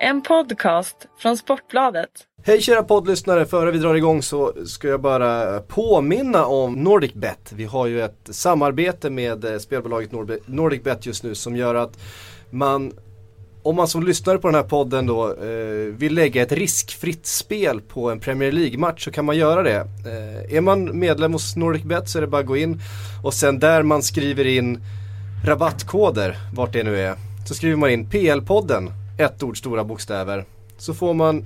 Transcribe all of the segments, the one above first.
En podcast från Sportbladet. Hej kära poddlyssnare, före vi drar igång så ska jag bara påminna om NordicBet. Vi har ju ett samarbete med eh, spelbolaget NordicBet just nu som gör att man om man som lyssnare på den här podden då eh, vill lägga ett riskfritt spel på en Premier League-match så kan man göra det. Eh, är man medlem hos NordicBet så är det bara att gå in och sen där man skriver in rabattkoder, vart det nu är, så skriver man in PL-podden, ett ord stora bokstäver. Så får man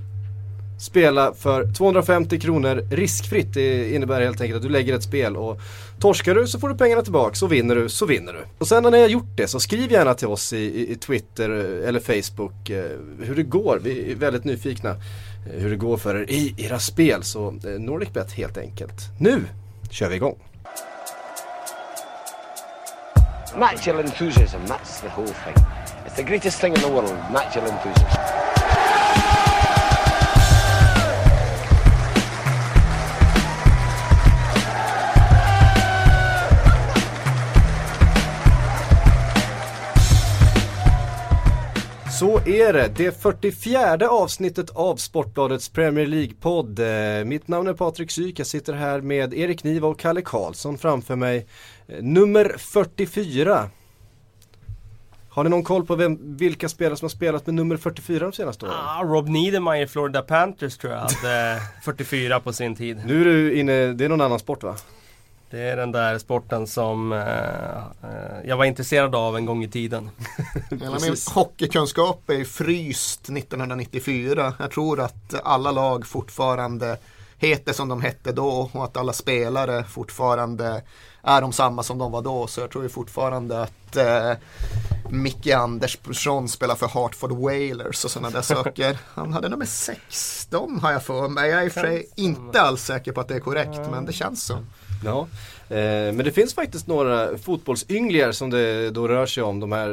spela för 250 kronor riskfritt. Det innebär helt enkelt att du lägger ett spel och torskar du så får du pengarna tillbaka och vinner du så vinner du. Och sen när ni har gjort det så skriv gärna till oss i, i, Twitter eh, eller Facebook eh, hur det går. Vi är väldigt nyfikna eh, hur det går för er i era spel. Så eh, NordicBet helt enkelt. Nu kör vi igång! Natural enthusiasm, that's the whole thing. It's the greatest thing in the world, natural enthusiasm. Så är det, det 44 avsnittet av Sportbladets Premier League-podd. Eh, mitt namn är Patrik Syk, jag sitter här med Erik Niva och Kalle Karlsson framför mig. Eh, nummer 44. Har ni någon koll på vem, vilka spelare som har spelat med nummer 44 de senaste åren? Ah, Rob Niedermeyer, Florida Panthers tror jag hade 44 på sin tid. Nu är du inne, det är någon annan sport va? Det är den där sporten som eh, eh, jag var intresserad av en gång i tiden. Hela min hockeykunskap är fryst 1994. Jag tror att alla lag fortfarande heter som de hette då och att alla spelare fortfarande är de samma som de var då. Så jag tror ju fortfarande att eh, Micke Andersson spelar för Hartford Whalers och sådana där saker. Han hade nummer 16 har jag för mig. Jag är för inte alls säker på att det är korrekt men det känns så. Ja, men det finns faktiskt några fotbollsynglingar som det då rör sig om. De här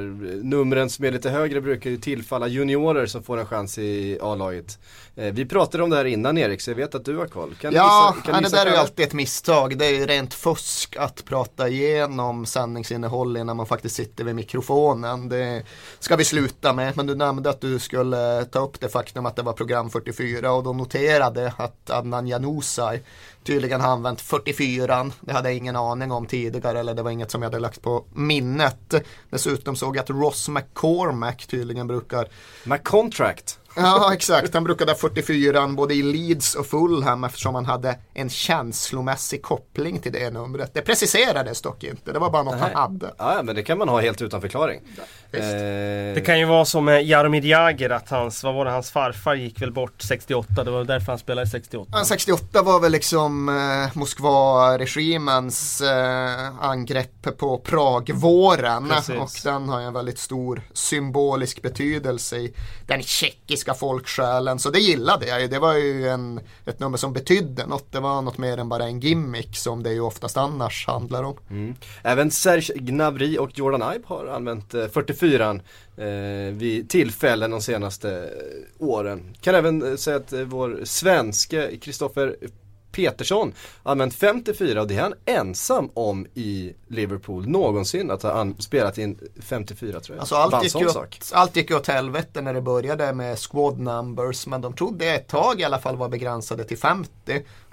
numren som är lite högre brukar ju tillfalla juniorer som får en chans i A-laget. Eh, vi pratade om det här innan Erik, så jag vet att du har koll. Kan ja, gissa, kan det där är ju alltid ett misstag. Det är ju rent fusk att prata igenom sanningsinnehåll innan man faktiskt sitter vid mikrofonen. Det ska vi sluta med. Men du nämnde att du skulle ta upp det faktum att det var program 44 och då noterade att Adnan Janusaj tydligen har använt 44. Det hade jag ingen aning om tidigare eller det var inget som jag hade lagt på minnet. Dessutom såg jag att Ross McCormack tydligen brukar McContract Ja, exakt. Han brukade ha 44 både i Leeds och Fulham eftersom han hade en känslomässig koppling till det numret. Det preciserades dock inte, det var bara något Nej. han hade. Ja, men det kan man ha helt utan förklaring. Eh... Det kan ju vara som med Jaromir Jagr att hans, vad var det, hans farfar gick väl bort 68, det var därför han spelade 68. Ja, 68 var väl liksom eh, Moskva-regimens eh, angrepp på Pragvåren Precis. och den har ju en väldigt stor symbolisk betydelse i den tjeckiska svenska folksjälen. Så det gillade jag ju. Det var ju en, ett nummer som betydde något. Det var något mer än bara en gimmick som det ju oftast annars handlar om. Mm. Även Serge Gnabry och Jordan Ibe har använt eh, 44an eh, vid tillfällen de senaste eh, åren. Kan även eh, säga att vår svenske Kristoffer Petersson använt 54 och det är han ensam om i Liverpool någonsin att ha spelat in 54 tror jag. Alltså allt, gick åt, allt gick åt helvete när det började med squad numbers men de trodde ett tag i alla fall var begränsade till 50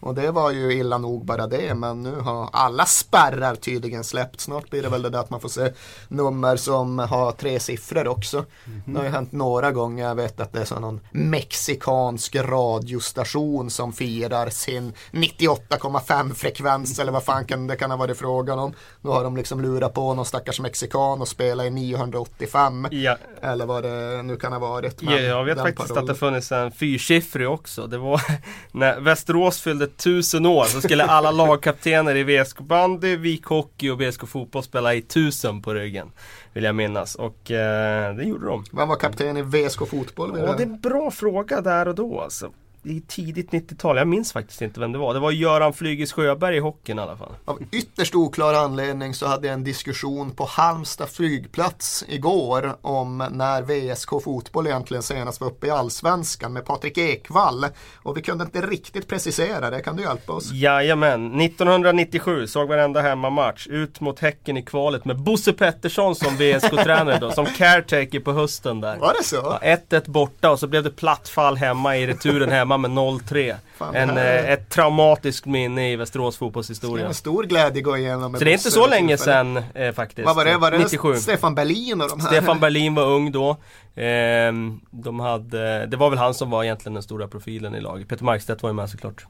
och det var ju illa nog bara det men nu har alla spärrar tydligen släppt. Snart blir det väl det där att man får se nummer som har tre siffror också. Mm -hmm. Det har ju hänt några gånger. Jag vet att det är så någon mexikansk radiostation som firar sin 98,5 frekvens eller vad fan kan det kan ha varit frågan om. Då har de liksom lurat på någon stackars mexikan och spelat i 985. Ja. Eller vad det nu kan ha varit. Ja, jag vet faktiskt parollen. att det funnits en fyrsiffrig också. Det var när Västerås fyllde tusen år så skulle alla lagkaptener i VSK bandy, Vik hockey och VSK fotboll spela i tusen på ryggen. Vill jag minnas och eh, det gjorde de. Vem var kapten i VSK fotboll? Ja, det är en bra fråga där och då alltså. I tidigt 90-tal. Jag minns faktiskt inte vem det var. Det var Göran Flygis Sjöberg i hockeyn i alla fall. Av ytterst oklar anledning så hade jag en diskussion på Halmstad flygplats igår om när VSK Fotboll egentligen senast var uppe i Allsvenskan med Patrik Ekwall. Och vi kunde inte riktigt precisera det, kan du hjälpa oss? Jajamän, 1997 såg varenda hemmamatch ut mot Häcken i kvalet med Bosse Pettersson som VSK-tränare då, som caretaker på hösten där. Var det så? Ja, 1-1 borta och så blev det platt fall hemma i returen hemma med 0-3. Fan, En, eh, ett traumatiskt minne i Västerås fotbollshistoria. Med stor glädje gå igenom Så det är inte så länge sedan eh, faktiskt. Vad var det? Var det 97. Stefan Berlin och de här? Stefan Berlin var ung då. Ehm, de hade, det var väl han som var egentligen den stora profilen i laget. Peter Markstedt var ju med såklart.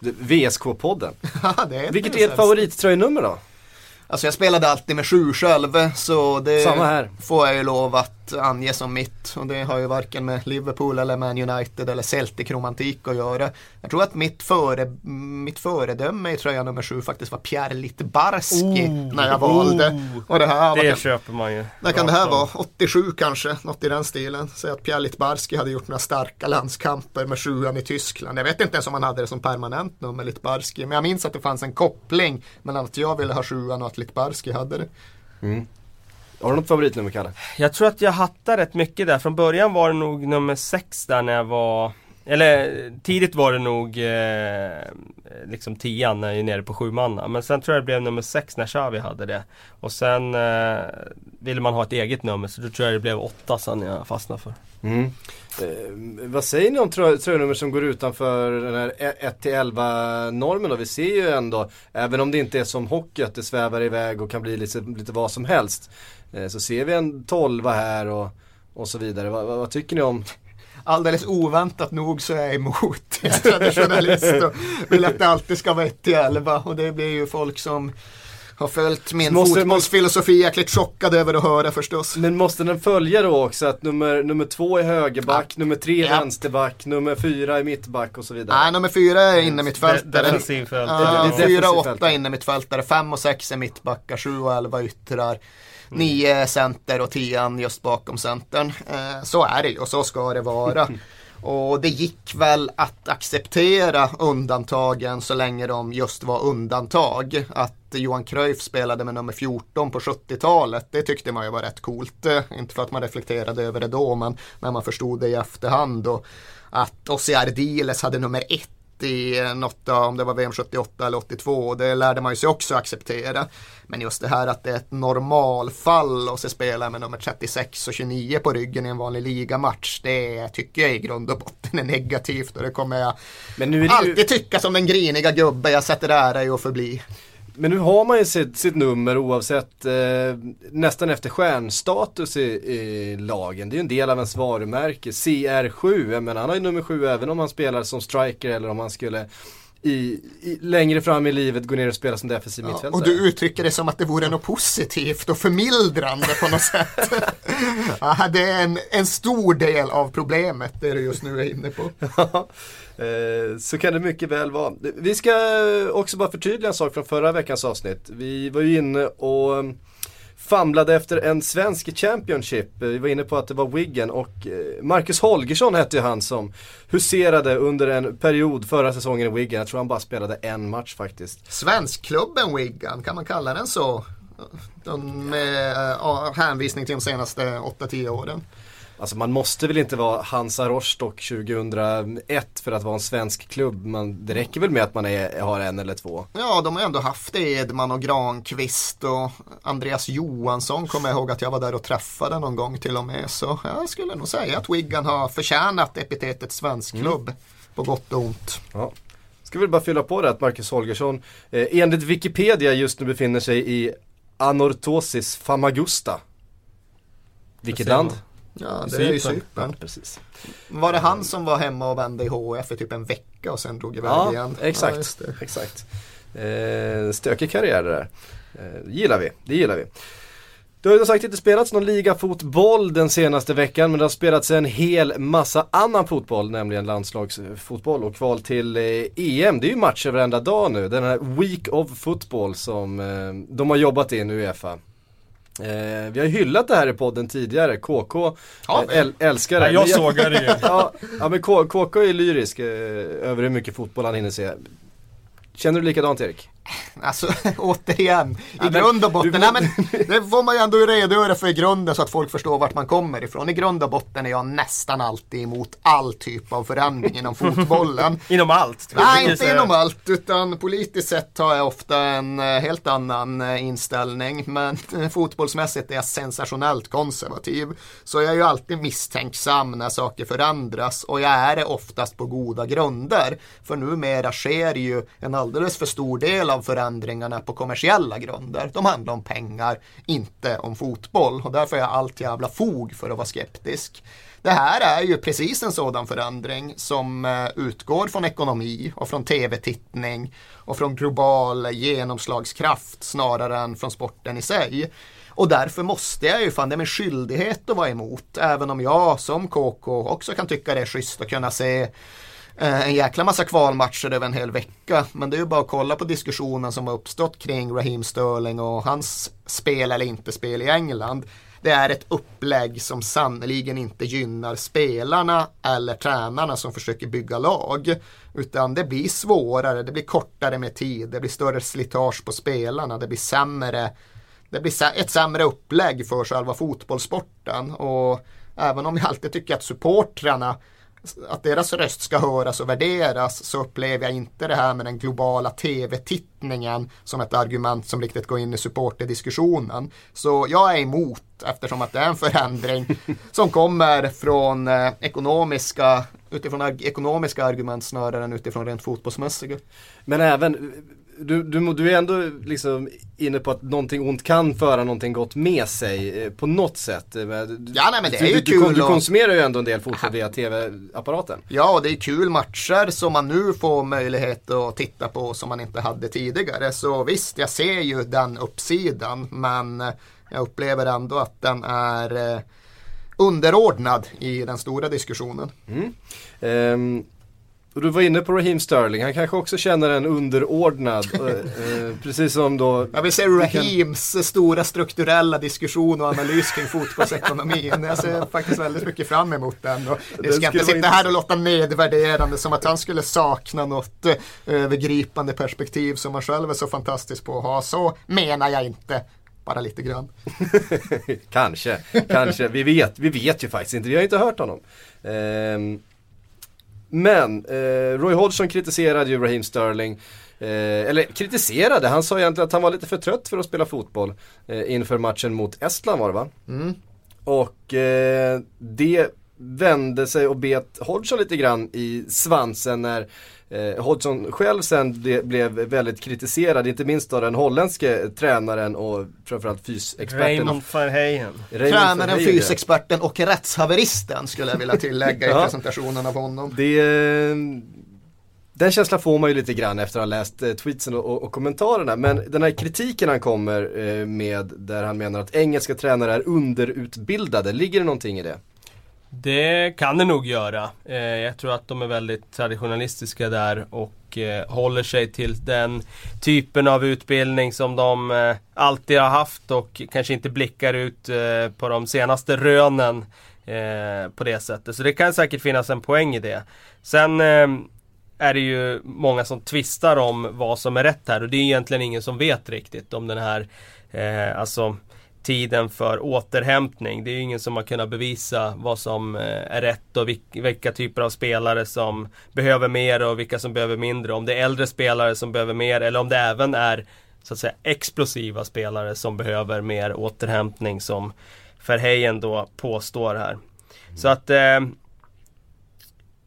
VSK-podden. Det är Vilket är ert favorittröjnummer då? Alltså jag spelade alltid med sju själv så det Samma här. får jag ju lov att ange som mitt. Och det har ju varken med Liverpool eller Man United eller Celtic romantik att göra. Jag tror att mitt, före, mitt föredöme i tröja nummer sju faktiskt var Pierre Litbarski när jag valde. Och det här, Det kan, köper man ju. när kan det här vara? 87 kanske, något i den stilen. Säg att Pierre Litbarski hade gjort några starka landskamper med sjuan i Tyskland. Jag vet inte ens om han hade det som permanent nummer, Litbarski. Men jag minns att det fanns en koppling mellan att jag ville ha sjuan och att Litbarski hade det. Har du något favoritnummer Kalle? Jag tror att jag hattade rätt mycket där. Från början var det nog nummer sex där när jag var eller tidigt var det nog eh, liksom tian när jag är nere på sju manna. Men sen tror jag det blev nummer sex när Xavi hade det. Och sen eh, ville man ha ett eget nummer så då tror jag det blev åtta sen jag fastnade för. Mm. Eh, vad säger ni om trö- tröjnummer som går utanför den här 1-11 normen då? Vi ser ju ändå, även om det inte är som hockey att det svävar iväg och kan bli lite, lite vad som helst. Eh, så ser vi en 12 här och, och så vidare. Va, va, vad tycker ni om? Alldeles oväntat nog så är jag emot. Jag är traditionalist och vill att det alltid ska vara 1 till 11 och det blir ju folk som har följt min Måste- fotbollsfilosofi jäkligt chockade över att höra förstås. Men måste den följa då också att nummer, nummer två är högerback, nummer tre är Ja. vänsterback, nummer fyra är mittback och så vidare? Nej, nummer fyra är inne De- mittfältare. Defensivfält. Ja, det är fyra och åtta inne mittfältare, fem och sex är mittbackar, sju och elva yttrar. Nio center och tian just bakom centern. Eh, så är det ju och så ska det vara. Och det gick väl att acceptera undantagen så länge de just var undantag. Att Johan Cruyff spelade med nummer 14 på 70-talet, det tyckte man ju var rätt coolt. Eh, Inte för att man reflekterade över det då, men när man förstod det i efterhand. Och att Ossi Ardiles hade nummer 1 i något av, om det var VM 78 eller 82, det lärde man ju sig också acceptera. Men just det här att det är ett normalfall och så spela med nummer 36 och 29 på ryggen i en vanlig ligamatch, det tycker jag i grund och botten är negativt och det kommer jag det ju, alltid tycka som den griniga gubbe jag sätter ära i att förbli men nu har man ju sitt, sitt nummer oavsett eh, nästan efter stjärnstatus i, i lagen. Det är ju en del av ens varumärke. CR7, men han har ju nummer 7 även om han spelar som striker eller om han skulle i, i, längre fram i livet gå ner och spela som defensiv Ja, mittfältare. och du uttrycker det som att det vore något positivt och förmildrande på något sätt. ja, det är en, en stor del av problemet, det du just nu är inne på. Ja, eh, så kan det mycket väl vara. Vi ska också bara förtydliga en sak från förra veckans avsnitt. Vi var ju inne och famlade efter en svensk Championship. Eh, vi var inne på att det var Wiggen och eh, Marcus Holgersson hette ju han som huserade under en period förra säsongen i Wiggen. Jag tror han bara spelade en match faktiskt. Svenskklubben Wiggen, kan man kalla den så? De, eh, med hänvisning till de senaste 8-10 åren. Alltså man måste väl inte vara Hansa Rostock 2001 för att vara en svensk klubb. Man, det räcker väl med att man är, har en eller två. Ja, de har ändå haft det, Edman och Granqvist och Andreas Johansson kommer jag ihåg att jag var där och träffade någon gång till och med. Så jag skulle nog säga att Wigan har förtjänat epitetet svenskklubb på gott och ont. Ja. Ska vi bara fylla på det att Marcus Holgersson eh, enligt Wikipedia just nu befinner sig i Anorthosis Famagusta. Vilket land? Ja, det är ju Cypern. Cypern. Precis. Var det han som var hemma och vände i HF i typ en vecka och sen drog iväg Ja, igen? exakt. Ja, exakt. Eh, stökig karriär det där. Eh, gillar vi, det gillar vi. Det har ju sagt inte spelats någon ligafotboll den senaste veckan men det har spelats en hel massa annan fotboll, nämligen landslagsfotboll och kval till eh, EM. Det är ju matcher varenda dag nu, den här Week of Football som eh, de har jobbat in Uefa. Eh, vi har hyllat det här i podden tidigare, KK Ja, eh, äl, älskar det. Ja, jag sågar det ju. ja, ja men KK är lyrisk eh, över hur mycket fotboll han hinner se. Känner du likadant Erik? Alltså återigen, i Ja, grund och botten, du- nej, men det får man ju ändå redogöra för i grunden så att folk förstår vart man kommer ifrån. I grund och botten är jag nästan alltid emot all typ av förändring inom fotbollen. Inom allt. Nej, inte inom allt, utan politiskt sett har jag ofta en eh, helt annan eh, inställning. Men eh, fotbollsmässigt är jag sensationellt konservativ. Så jag är ju alltid misstänksam när saker förändras och jag är det oftast på goda grunder. För numera sker ju en alldeles för stor del av förändringarna på kommersiella grunder. De handlar om pengar, inte om fotboll. Och därför är jag allt jävla fog för att vara skeptisk. Det här är ju precis en sådan förändring som eh, utgår från ekonomi och från tv-tittning och från global genomslagskraft snarare än från sporten i sig. Och därför måste jag ju, fan det är min skyldighet att vara emot. Även om jag som KK också kan tycka det är schysst att kunna se Eh, en jäkla massa kvalmatcher över en hel vecka. Men det är ju bara att kolla på diskussionen som har uppstått kring Raheem Sterling och hans spel eller inte spel i England. Det är ett upplägg som sannoliken inte gynnar spelarna eller tränarna som försöker bygga lag. Utan det blir svårare, det blir kortare med tid, det blir större slitage på spelarna, det blir sämre det blir ett sämre upplägg för själva fotbollssporten. Och även om jag alltid tycker att supportrarna att deras röst ska höras och värderas så upplever jag inte det här med den globala tv-tittningen som ett argument som riktigt går in i supporterdiskussionen. Så jag är emot eftersom att det är en förändring som kommer från eh, ekonomiska utifrån ekonomiska argument snarare än utifrån rent fotbollsmässiga. Men även, du, du, du är ändå liksom inne på att någonting ont kan föra någonting gott med sig eh, på något sätt. Eh, men- Ja, nej, men det är du, ju du, kul Du, du konsumerar ju ändå en del fotboll via tv-apparaten. Ja, och det är kul matcher som man nu får möjlighet att titta på som man inte hade tidigare. Så visst, jag ser ju den uppsidan, men jag upplever ändå att den är eh, underordnad i den stora diskussionen. Ehm, och du var inne på Raheem Sterling, han kanske också känner en underordnad. eh, eh, precis som då Jag vill se Raheems stora strukturella diskussion och analys kring fotbollsekonomin. Jag ser faktiskt väldigt mycket fram emot den. Och det Den ska inte sitta här och låta nedvärderande som att han skulle sakna något eh, övergripande perspektiv som man själv är så fantastisk på att ha. Så menar jag inte. Bara lite grann. Kanske, kanske. Vi vet, vi vet ju faktiskt inte. Vi har inte hört honom. Ehm, men eh, Roy Hodgson kritiserade ju Raheem Sterling. Eh, eller kritiserade, han sa egentligen att han var lite för trött för att spela fotboll eh, inför matchen mot Estland var det va? Mm. Och eh, det vände sig och bet Hodgson lite grann i svansen när eh, Hodgson själv sen ble, blev väldigt kritiserad, inte minst av den holländske tränaren och framförallt fysexperten. Raymond Verheyen. Raymond Tränaren, fysexperten och rättshaveristen skulle jag vilja tillägga i Ja. presentationen av honom. Det, eh, den känslan får man ju lite grann efter att ha läst eh, tweetsen och, och, och kommentarerna. Men den här kritiken han kommer eh, med där han menar att engelska tränare är underutbildade, ligger det någonting i det? Det kan det nog göra. Eh, jag tror att de är väldigt traditionalistiska där och eh, håller sig till den typen av utbildning som de eh, alltid har haft och kanske inte blickar ut eh, på de senaste rönen eh, på det sättet. Så det kan säkert finnas en poäng i det. Sen eh, är det ju många som tvistar om vad som är rätt här och det är egentligen ingen som vet riktigt om den här eh, alltså tiden för återhämtning. Det är ju ingen som har kunnat bevisa vad som eh, är rätt och vilka, vilka typer av spelare som behöver mer och vilka som behöver mindre. Om det är äldre spelare som behöver mer eller om det även är så att säga explosiva spelare som behöver mer återhämtning som Verheyen då påstår här. Så att eh,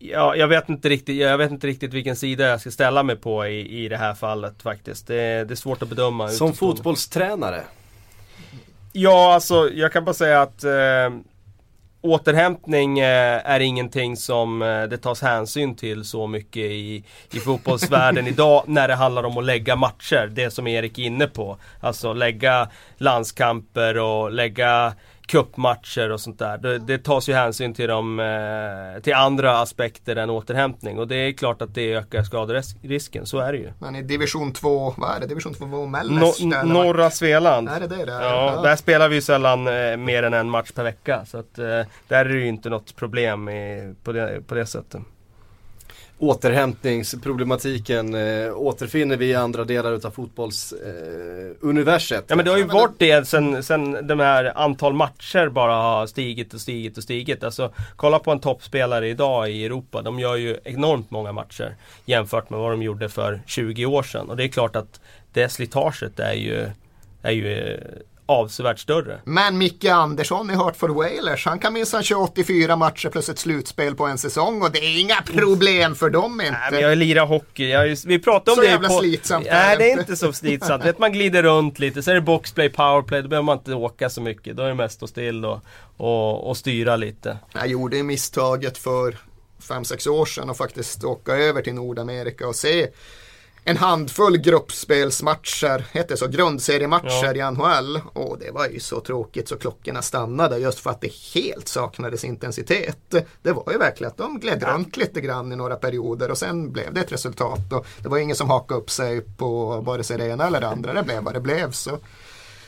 Ja, jag vet inte riktigt, jag vet inte riktigt vilken sida jag ska ställa mig på i, i det här fallet faktiskt. Det, det är svårt att bedöma. Som utifrån. fotbollstränare? Ja, alltså jag kan bara säga att eh, återhämtning eh, är ingenting som eh, det tas hänsyn till så mycket i, i fotbollsvärlden idag när det handlar om att lägga matcher. Det som Erik är inne på. Alltså lägga landskamper och lägga kuppmatcher och sånt där. Det, det tas ju hänsyn till, de, eh, till andra aspekter än återhämtning och det är klart att det ökar skaderisken, så är det ju. Men i division 2, vad är det? Division 2 Mellersta? No, norra Svealand. Är det det där? Ja, Ja. där spelar vi ju sällan eh, mer än en match per vecka. Så att, eh, där är det ju inte något problem i, på, det, på det sättet. Återhämtningsproblematiken eh, återfinner vi i andra delar utav fotbollsuniverset. Eh. Ja men det har ju varit det sen, sen de här antal matcher bara har stigit och stigit och stigit. Alltså kolla på en toppspelare idag i Europa. De gör ju enormt många matcher jämfört med vad de gjorde för 20 år sedan. Och det är klart att det slitaget är ju, är ju avsevärt större. Men Micke Andersson i Hartford Whalers, han kan minsann köra 84 matcher plus ett slutspel på en säsong och det är inga problem för dem inte. Nej, men jag lirar hockey. Jag, vi pratade om Så det jävla på... slitsamt är Nej, det är inte. så slitsamt. Vet, man glider runt lite, så är det boxplay, powerplay. Då behöver man inte åka så mycket. Då är det mest stå still och, och, och styra lite. Jag gjorde misstaget för 5-6 år sedan och faktiskt åka över till Nordamerika och se en handfull gruppspelsmatcher, heter så, grundseriematcher i NHL. Och det var ju så tråkigt så klockorna stannade just för att det helt saknades intensitet. Det var ju verkligen att de gled runt lite grann i några perioder och sen blev det ett resultat. Och det var ingen som hakade upp sig på vare sig det ena eller det andra, det blev vad det blev. Så.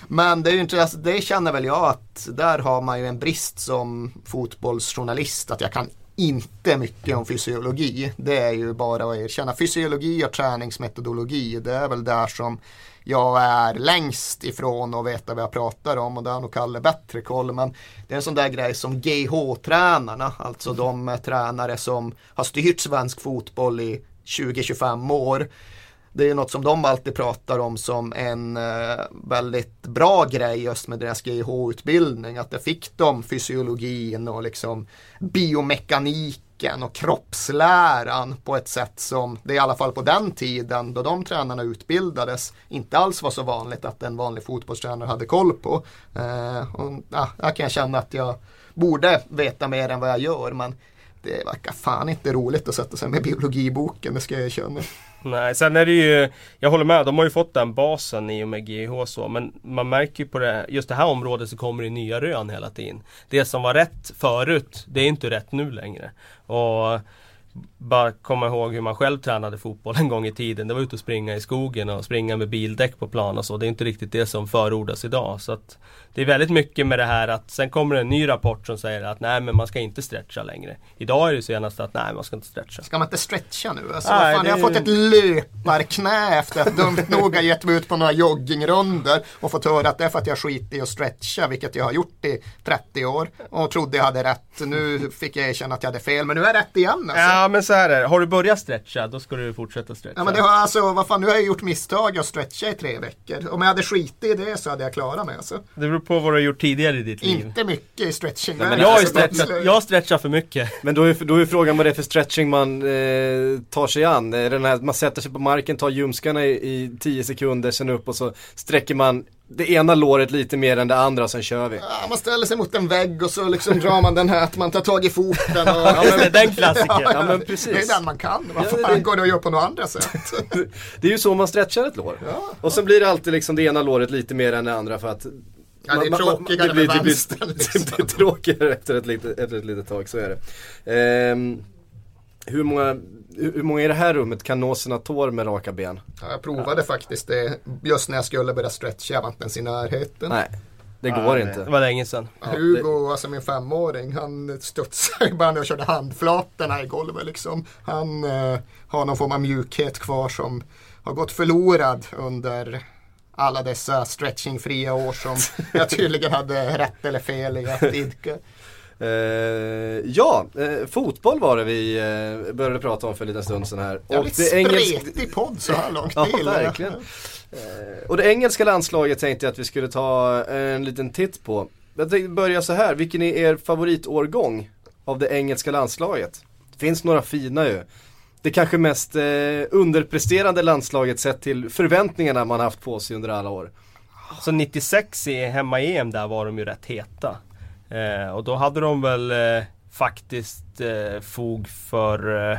Men det, är ju inte, alltså, det känner väl jag att där har man ju en brist som fotbollsjournalist att jag kan inte mycket om fysiologi. Det är ju bara att erkänna. Fysiologi och träningsmetodologi, det är väl där som jag är längst ifrån att veta vad jag pratar om och där har nog Kalle bättre koll. Men det är en sån där grej som GH-tränarna, alltså de tränare som har styrt svensk fotboll i 20-25 år. Det är något som de alltid pratar om som en eh, väldigt bra grej just med deras GH-utbildning. Att det fick de fysiologin och liksom biomekaniken och kroppsläran på ett sätt som det i alla fall på den tiden då de tränarna utbildades inte alls var så vanligt att en vanlig fotbollstränare hade koll på. Eh, och, ja, jag kan känna att jag borde veta mer än vad jag gör men det verkar fan inte roligt att sätta sig med biologiboken, det ska jag erkänna. Nej, sen är det ju, jag håller med, de har ju fått den basen i och med GH så, men man märker ju på det, just det här området så kommer det nya rön hela tiden. Det som var rätt förut, det är inte rätt nu längre. Och bara komma ihåg hur man själv tränade fotboll en gång i tiden. Det var ute och springa i skogen och springa med bildäck på plan och så. Det är inte riktigt det som förordas idag. Så att det är väldigt mycket med det här att sen kommer en ny rapport som säger att nej men man ska inte stretcha längre. Idag är det senast att nej man ska inte stretcha. Ska man inte stretcha nu? Alltså, Nej, fan, det- Jag har fått ett löparknä efter att dumt nog ha gett mig ut på några joggingrunder och fått höra att det är för att jag skiter i att stretcha, vilket jag har gjort i 30 år och trodde jag hade rätt. Nu fick jag erkänna att jag hade fel, men nu är jag rätt igen alltså. Ja men så här är har du börjat stretcha då ska du fortsätta stretcha. Ja men det har alltså, vad fan nu har jag gjort misstag att stretcha i tre veckor. Om jag hade skitit i det så hade jag klarat mig alltså. Det beror på vad du har gjort tidigare i ditt liv. Inte mycket i stretching. Nej, men Jag Alltså, stretchat, jag stretchar för mycket. Men då är, då är frågan vad det är för stretching man eh, tar sig an. Är det den här, man sätter sig på marken, tar ljumskarna i, i 10 sekunder, sen upp och så sträcker man det ena låret lite mer än det andra sen kör vi. Ja, man ställer sig mot en vägg och så liksom drar man den här att man tar tag i foten. Och... Ja men den klassikern. Ja men precis. Det är den man kan. Vad Ja, fan det- går det att göra på några andra sätt? Det är ju så man stretchar ett lår. Och så blir det alltid liksom det ena låret lite mer än det andra för att Ja, det är man- man- tråkigare det blir, med det blir, vänstern, det liksom. blir tråkigare efter ett, litet, efter ett litet tag, så är det. Ehm, hur, många, hur många i det här rummet kan nå sina tår med raka ben? Ja, jag provade faktiskt det just när jag skulle börja stretcha. Jag var inte ens i närheten. Nej, det går Ja, Det inte. var länge sedan. Hugo, alltså min femåring, han studsade bara när jag körde handflatorna i golvet liksom. Han eh, har någon form av mjukhet kvar som har gått förlorad under alla dessa stretchingfria år som jag tydligen hade rätt eller fel i att idka. Eh, ja, eh, fotboll var det vi eh, började prata om för en liten stund sedan här. Jävligt det engelsk- spretig podd så här långt. Ja, verkligen. Eh, och det engelska landslaget tänkte jag att vi skulle ta en liten titt på. Jag tänkte börja så här, vilken är er favoritårgång av det engelska landslaget? Det finns några fina ju. Det kanske mest eh, underpresterande landslaget sett till förväntningarna man haft på sig under alla år. Så 96 i hemma-EM där var de ju rätt heta. Eh, och då hade de väl eh, faktiskt eh, fog för eh,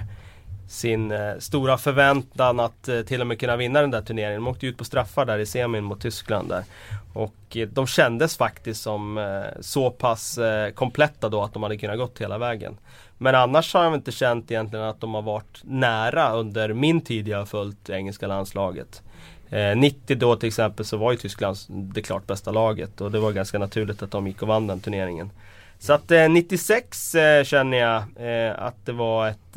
sin eh, stora förväntan att eh, till och med kunna vinna den där turneringen. De åkte ut på straffar där i semin mot Tyskland där. Och eh, de kändes faktiskt som eh, så pass eh, kompletta då att de hade kunnat gått hela vägen. Men annars har jag inte känt egentligen att de har varit nära under min tid jag har följt engelska landslaget. 90 då till exempel så var ju Tyskland det klart bästa laget och det var ganska naturligt att de gick och vann den turneringen. Så att 96 känner jag att det var ett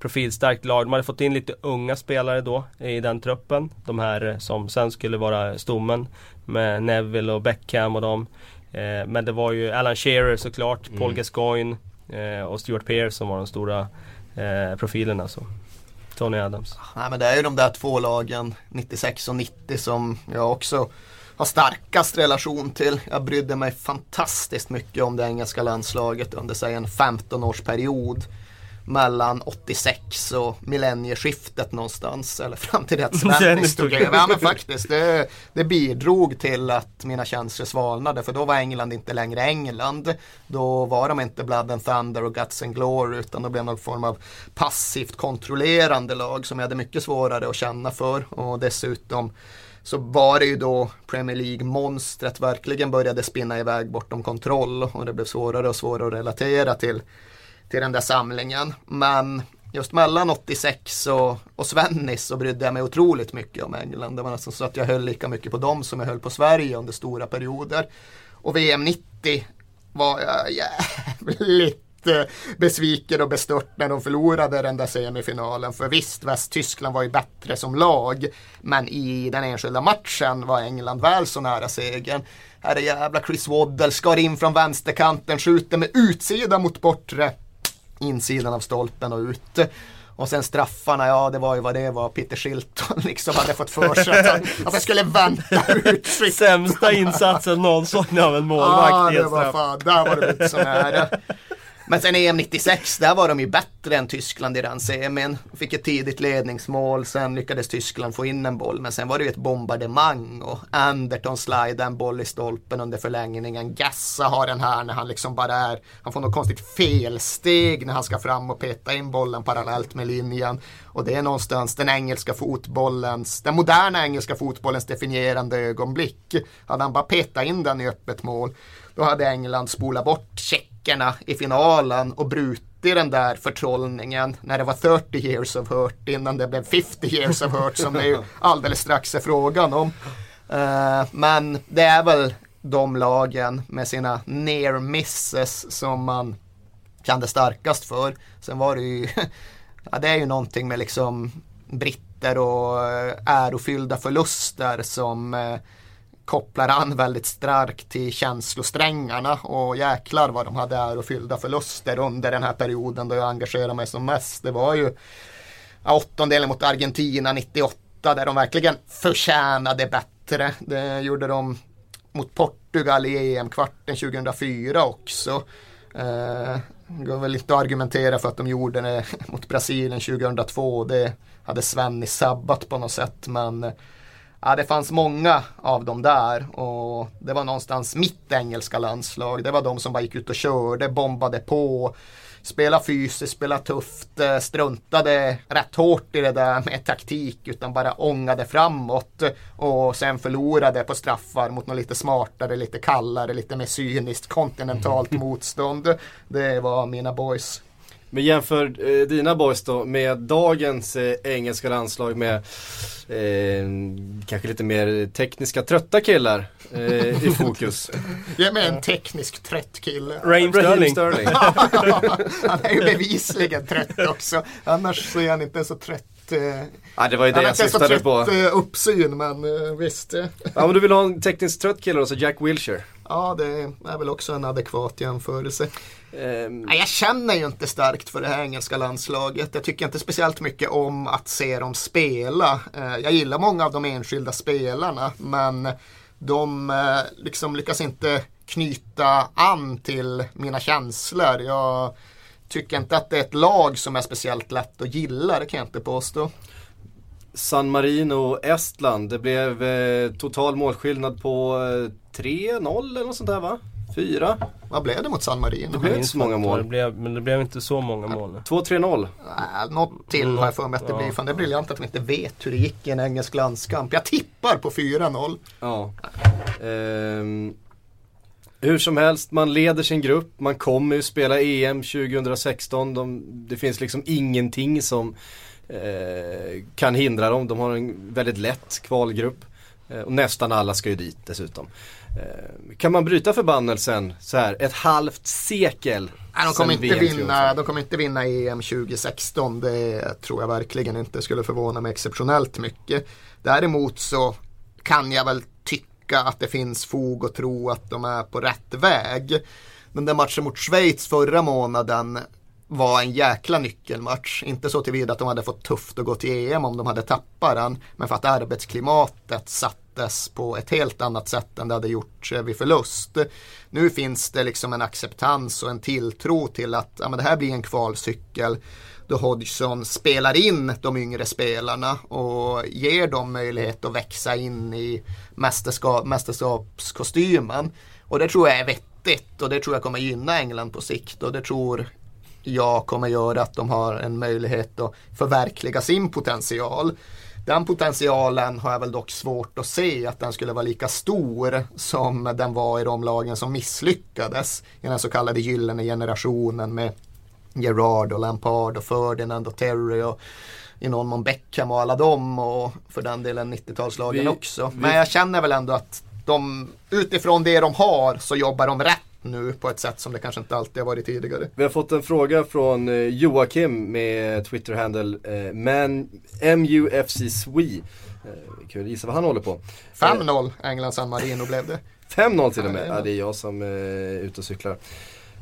profilstarkt lag. De hade fått in lite unga spelare då i den truppen. De här som sen skulle vara stommen med Neville och Beckham och dem. Eh, men det var ju Alan Shearer såklart, mm. Paul Gascoigne eh, och Stuart Pearce som var de stora eh, profilerna. Så. Tony Adams. Nej men det är ju de där två lagen 96 och 90 som jag också har starkast relation till. Jag brydde mig fantastiskt mycket om det engelska landslaget under säg en 15-årsperiod mellan 86 och millennieskiftet någonstans. Eller fram till det Svennis tog över. Ja men faktiskt, det, det bidrog till att mina känslor svalnade. För då var England inte längre England. Då var de inte Blood and Thunder och Guts and Glory. Utan då blev någon form av passivt kontrollerande lag som jag hade mycket svårare att känna för. Och dessutom så var det ju då Premier League-monstret verkligen började spinna iväg bortom kontroll och det blev svårare och svårare att relatera till till den där samlingen. Men just mellan 86 och, och Svennis så brydde jag mig otroligt mycket om England. Det var nästan så att jag höll lika mycket på dem som jag höll på Sverige under stora perioder. Och VM 90 var jag jävligt eh, besviken och bestört när de förlorade den där semifinalen. För visst, Västtyskland var ju bättre som lag. Men i den enskilda matchen var England väl så nära segern. Här är jävla Chris Waddle, skar in från vänsterkanten, skjuter med utsida mot bortre insidan av stolpen och ut. Och sen straffarna, ja det var ju vad det var. Peter Shilton liksom hade fått för sig att han, att han skulle vänta ut Sämsta insatsen någonsin av en målvakt. Ja, det var fan, där var det lite så nära. Men sen EM 96, där var de ju bättre än Tyskland i den semin. Fick ett tidigt ledningsmål, sen lyckades Tyskland få in en boll. Men sen var det ju ett bombardemang och Anderton slajdar en boll i stolpen under förlängningen. Gassa har den här när han liksom bara är, han får något konstigt felsteg när han ska fram och peta in bollen parallellt med linjen. Och det är någonstans den engelska fotbollens, den moderna engelska fotbollens definierande ögonblick. Hade han bara petat in den i öppet mål, då hade England spolat bort check tjeckerna i finalen och brutit den där förtrollningen när det var 30 years of hurt innan det blev 50 years of hurt som det ju alldeles strax är frågan om. Uh, men det är väl de lagen med sina near misses som man kände starkast för. Sen var det ju, ja, det är ju någonting med liksom britter och eh, ärofyllda förluster som uh, kopplar an väldigt starkt till känslosträngarna och jäklar vad de hade ärofyllda förluster under den här perioden då jag engagerade mig som mest. Det var ju åttondelen mot Argentina 98 där de verkligen förtjänade bättre. Det gjorde de mot Portugal i EM-kvarten 2004 också. Eh, det går väl inte att argumentera för att de gjorde det mot Brasilien 2002. Det hade Svennis sabbat på något sätt men Ja, det fanns många av dem där och det var någonstans mitt engelska landslag. Det var de som bara gick ut och körde, bombade på, spela fysiskt, spela tufft, eh, struntade rätt hårt i det där med taktik utan bara ångade framåt och sen förlorade på straffar mot något lite smartare, lite kallare, lite mer cyniskt kontinentalt motstånd. Det var mina boys. Men jämför eh, dina boys då med dagens eh, engelska landslag med eh, kanske lite mer tekniska trötta killar eh, i fokus. Ge mig en teknisk trött kille. Raheem Sterling. Sterling. han är ju bevisligen trött också. Annars så är han inte så trött. Eh, ja, det var ju det jag syftade på. Trött uppsyn men eh, visst. ja men du vill ha en tekniskt trött kille då, så Jack Wilshere. Ja, det är väl också en adekvat jämförelse. Um... jag känner ju inte starkt för det här engelska landslaget. Jag tycker inte speciellt mycket om att se dem spela. Uh, jag gillar många av de enskilda spelarna, men de uh, liksom lyckas inte knyta an till mina känslor. Jag tycker inte att det är ett lag som är speciellt lätt att gilla, det kan jag inte påstå. San Marino, Estland. Det blev eh, total målskillnad på eh, 3-0 eller något sånt där va? Fyra. Vad blev det mot San Marino? Det blev inte så många Det mål. blev, men det blev inte så många mål. 2-3-0. Äh, något till har jag för mig att det blir. Fan, det är briljant att vi inte vet hur det gick i en engelsk landskamp. Jag tippar på 4-0. Ja. Ehm, hur som helst, man leder sin grupp. Man kommer ju spela EM 2016. De, det finns liksom ingenting som eh, kan hindra dem. De har en väldigt lätt kvalgrupp. Eh, och nästan alla ska ju dit dessutom. Eh, kan man bryta förbannelsen så här ett halvt sekel Nej, de, kommer inte vinna, de kommer inte vinna EM 2016. Det tror jag verkligen inte skulle förvåna mig exceptionellt mycket. Däremot så kan jag väl tycka att det finns fog att tro att de är på rätt väg. Den där matchen mot Schweiz förra månaden var en jäkla nyckelmatch. Inte så tillvida att de hade fått tufft att gå till EM om de hade tappat den. Men för att arbetsklimatet sattes på ett helt annat sätt än det hade gjort eh, vid förlust. Nu finns det liksom en acceptans och en tilltro till att ja, men det här blir en kvalcykel då Hodgson spelar in de yngre spelarna och ger dem möjlighet att växa in i mästerskap, mästerskapskostymen. Och det tror jag är vettigt och det tror jag kommer gynna England på sikt och det tror jag kommer göra att de har en möjlighet att förverkliga sin potential. Den potentialen har jag väl dock svårt att se att den skulle vara lika stor som den var i de lagen som misslyckades i den så kallade gyllene generationen med Gerard och Lampard och Ferdinand och Terry och i någon mån Beckham och alla dem och för den delen 90-talslagen Vi- också. Men jag känner väl ändå att de utifrån det de har så jobbar de rätt nu på ett sätt som det kanske inte alltid har varit tidigare. Vi har fått en fråga från eh, Joakim med Twitter-handle eh, MUFC Swe. Eh, kul gissa vad han håller på. 5-0 England San Marino blev det. 5-0 till och med. Ja, det är jag som eh, är ute och cyklar.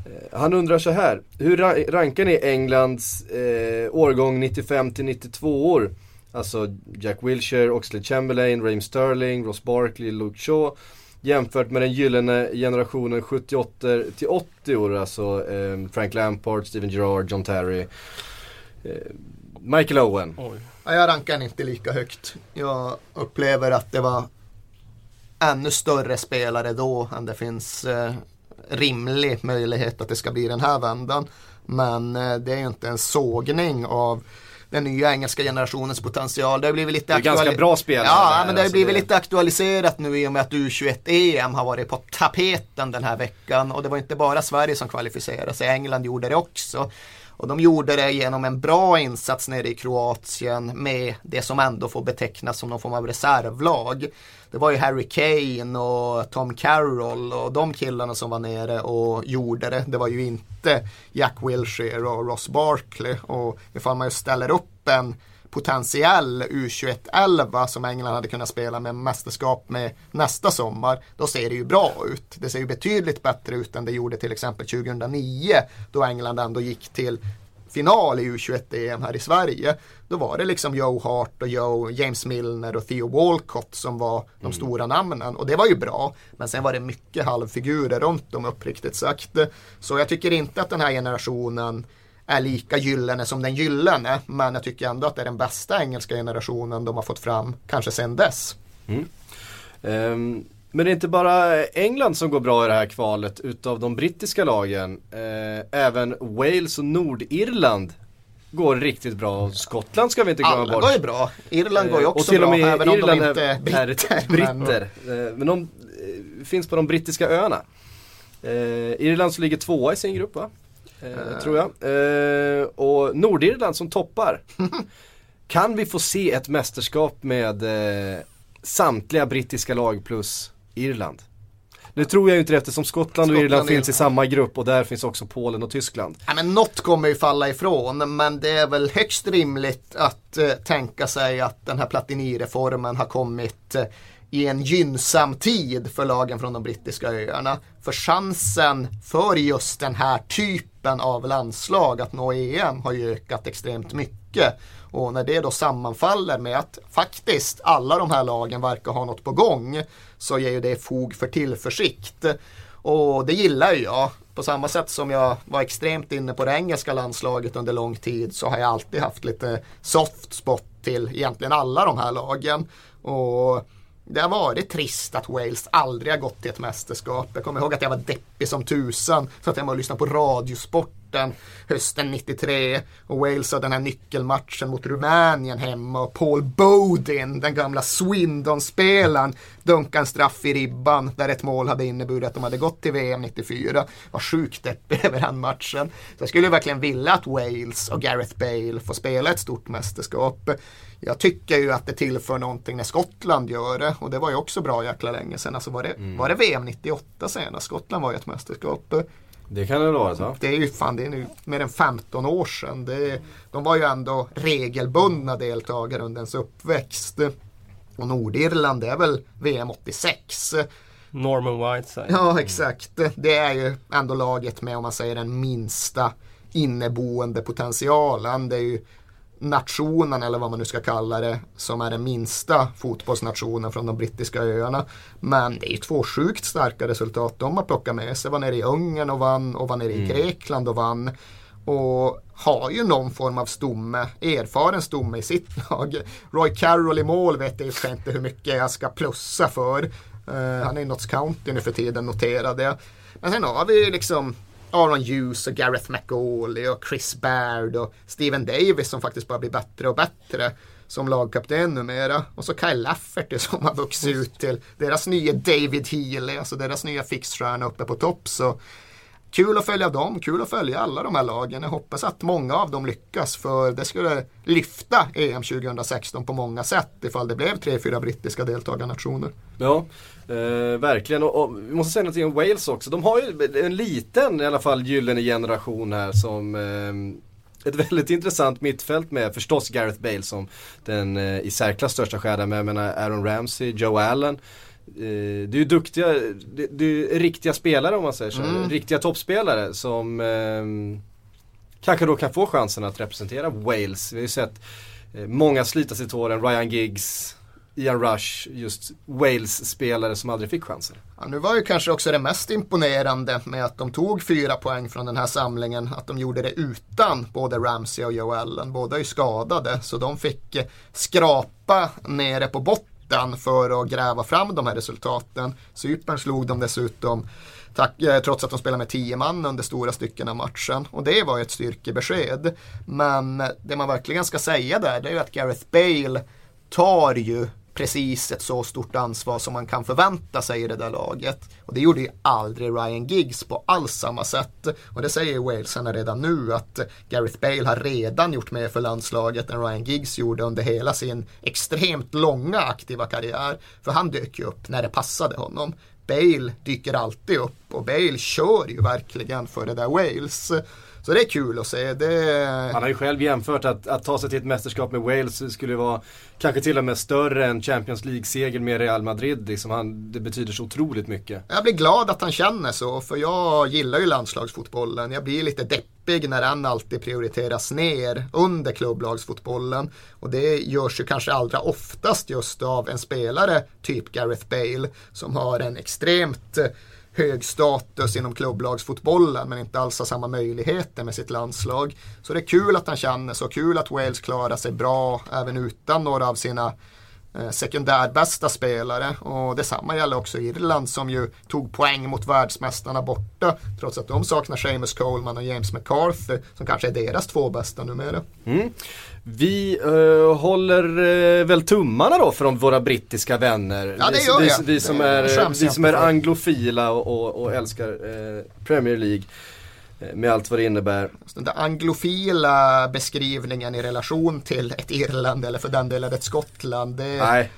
Eh, Han undrar så här. Hur ra- rankar ni Englands eh, årgång 95 till 92 år? Alltså Jack Wilshere, Oxlade Chamberlain, Raheem Sterling, Ross Barkley, Luke Shaw. Jämfört med den gyllene generationen 78 till 80 år. Alltså eh, Frank Lampard, Steven Gerrard, John Terry. Eh, Michael Owen. Oj. Ja, jag rankar inte lika högt. Jag upplever att det var ännu större spelare då än det finns eh, rimlig möjlighet att det ska bli den här vändan. Men eh, det är ju inte en sågning av den nya engelska generationens potential. Det har blivit lite Det är ganska aktuali- bra spelare Ja, där, men det har alltså blivit det- lite aktualiserat nu i och med att U21-EM har varit på tapeten den här veckan. Och det var inte bara Sverige som kvalificerade sig, England gjorde det också. Och de gjorde det genom en bra insats nere i Kroatien med det som ändå får betecknas som någon form av reservlag. Det var ju Harry Kane och Tom Carroll och de killarna som var nere och gjorde det. Det var ju inte Jack Wilshere och Ross Barkley. Och ifall man ju ställer upp en potentiell U21-11 som England hade kunnat spela med mästerskap med nästa sommar, då ser det ju bra ut. Det ser ju betydligt bättre ut än det gjorde till exempel 2009 då England ändå gick till final i U21-EM här i Sverige. Då var det liksom Joe Hart och Joe, James Milner och Theo Walcott som var de stora namnen och det var ju bra. Men sen var det mycket halvfigurer runt dem uppriktigt sagt. Så jag tycker inte att den här generationen är lika gyllene som den gyllene. Men jag tycker ändå att det är den bästa engelska generationen de har fått fram, kanske sen dess. Ehm, men det är inte bara England som går bra i det här kvalet utav de brittiska lagen. Eh, även Wales och Nordirland går riktigt bra. Skottland ska vi inte glömma Alla bort. går ju bra. Irland går ju Eh, också och till bra, och med även om Irland de inte är är britter. men- britter. Eh, Men de eh, finns på de brittiska öarna. Eh, Irland ligger tvåa i sin grupp va? Eh, tror jag. Eh, och Nordirland som toppar. kan vi få se ett mästerskap med eh, samtliga brittiska lag plus Irland? Nu tror jag ju inte det eftersom Skottland och Skottland Irland och finns i samma grupp och där finns också Polen och Tyskland. Ja, men något kommer ju falla ifrån men det är väl högst rimligt att eh, tänka sig att den här Platini-reformen har kommit eh, i en gynnsam tid för lagen från de brittiska öarna. För chansen för just den här typen av landslag att nå EM har ju ökat extremt mycket. Och när det då sammanfaller med att faktiskt alla de här lagen verkar ha något på gång så ger ju det fog för tillförsikt. Och det gillar ju jag. På samma sätt som jag var extremt inne på det engelska landslaget under lång tid så har jag alltid haft lite soft spot till egentligen alla de här lagen. Och det har varit trist att Wales aldrig har gått till ett mästerskap. Jag kommer ihåg att jag var deppig som tusan. Så att jag var och lyssnade på radiosport. Radiosporten hösten 93. Och Wales har den här nyckelmatchen mot Rumänien hemma. Och Paul Bodin, den gamla Swindon-spelaren, dunkade en straff i ribban där ett mål hade inneburit att de hade gått till VM 94. Var sjukt deppig över den matchen. Så jag skulle verkligen vilja att Wales och Gareth Bale får spela ett stort mästerskap. Jag tycker ju att det tillför någonting när Skottland gör det och det var ju också bra jäkla länge sedan. Alltså var det, mm. var det VM 98 senast? Skottland var ju ett mästerskap. Det kan det vara så. Det är ju fan, det är nu mer än 15 år sedan. Det, de var ju ändå regelbundna deltagare under ens uppväxt. Och Nordirland det är väl VM 86. Norman Whiteside. Ja exakt. Det är ju ändå laget med om man säger den minsta inneboende potentialen. Det är ju nationen eller vad man nu ska kalla det som är den minsta fotbollsnationen från de brittiska öarna. Men det är ju två sjukt starka resultat de har plockat med sig. Var nere i Ungern och vann och var nere i mm. Grekland och vann. Och har ju någon form av stomme, erfaren stomme i sitt lag. Roy Carroll i mål vet jag inte hur mycket jag ska plussa för. Uh, han är i Notts County nu för tiden noterade jag. Men sen har vi liksom Aaron Hughes och Gareth McAuley och Chris Baird och Steven Davis som faktiskt bara blir bättre och bättre som lagkapten numera. Och så Kyle Lafferty som har vuxit ut till deras nya David Healy, alltså deras nya fixstjärna uppe på topp. Så kul att följa dem, kul att följa alla de här lagen. Jag hoppas att många av dem lyckas för det skulle lyfta EM 2016 på många sätt ifall det blev tre, fyra brittiska deltagarnationer. Ja, eh, verkligen. Och, och, vi måste säga någonting om Wales också. De har ju en liten i alla fall gyllene generation här som eh, ett väldigt intressant mittfält med förstås Gareth Bale som den eh, i särklass största stjärnan med. Jag menar Aaron Ramsey, Joe Allen. Eh, det är ju duktiga, det, det är riktiga spelare om man säger så. Mm. Riktiga toppspelare som eh, kanske då kan få chansen att representera Wales. Vi har ju sett eh, många slita sig tåren, Ryan Giggs, Ian Rush, just Wales-spelare som aldrig fick chansen. Ja, nu var ju kanske också det mest imponerande med att de tog fyra poäng från den här samlingen, att de gjorde det utan både Ramsey och Joe Allen. Båda är ju skadade, så de fick eh, skrapa nere på botten för att gräva fram de här resultaten. Cypern slog de dessutom tack, eh, trots att de spelade med tio man under stora stycken av matchen. Och det var ju ett styrkebesked. Men eh, det man verkligen ska säga där det är ju att Gareth Bale tar ju precis ett så stort ansvar som man kan förvänta sig i det där laget. Och det gjorde ju aldrig Ryan Giggs på alls samma sätt. Och det säger Walesarna redan nu att Gareth Bale har redan gjort mer för landslaget än Ryan Giggs gjorde under hela sin extremt långa aktiva karriär. För han dök ju upp när det passade honom. Bale dyker alltid upp och Bale kör ju verkligen för det där Wales. Så det är kul att se. Det... Han har ju själv jämfört att, att ta sig till ett mästerskap med Wales skulle vara kanske till och med större än Champions League-seger med Real Madrid. Liksom han, det betyder så otroligt mycket. Jag blir glad att han känner så, för jag gillar ju landslagsfotbollen. Jag blir lite deppig när den alltid prioriteras ner under klubblagsfotbollen. Och det görs ju kanske allra oftast just av en spelare, typ Gareth Bale, som har en extremt hög status inom klubblagsfotbollen men inte alls har samma möjligheter med sitt landslag. Så det är kul att han känner så, kul att Wales klarar sig bra även utan några av sina eh, sekundärbästa spelare. Och detsamma gäller också Irland som ju tog poäng mot världsmästarna borta. Trots att de saknar Seamus Coleman och James McCarthy som kanske är deras två bästa numera. Mm. Vi uh, håller uh, väl tummarna då för våra brittiska vänner. Ja, det gör vi, vi, vi som, är, vi som är anglofila och, och, och älskar uh, Premier League. Med allt vad det innebär. Den där anglofila beskrivningen i relation till ett Irland eller för den delen ett Skottland. Det, Nej.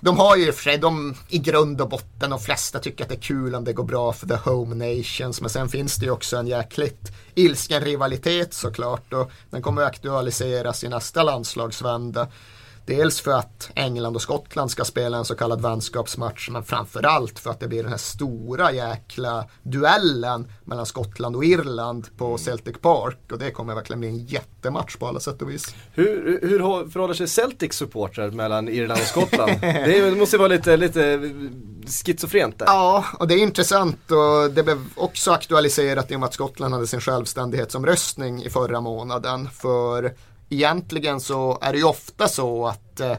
De har ju i och för sig, de, i grund och botten, de flesta tycker att det är kul om det går bra för the home nations. Men sen finns det ju också en jäkligt ilsken rivalitet såklart. Och den kommer att aktualiseras i nästa landslagsvända. Dels för att England och Skottland ska spela en så kallad vänskapsmatch men framförallt för att det blir den här stora jäkla duellen mellan Skottland och Irland på Celtic Park och det kommer verkligen bli en jättematch på alla sätt och vis. Hur, hur förhåller sig Celtics supportrar mellan Irland och Skottland? det måste vara lite, lite schizofrent där. Ja, och det är intressant och det blev också aktualiserat i och med att Skottland hade sin självständighetsomröstning i förra månaden. För egentligen så är det ju ofta så att eh,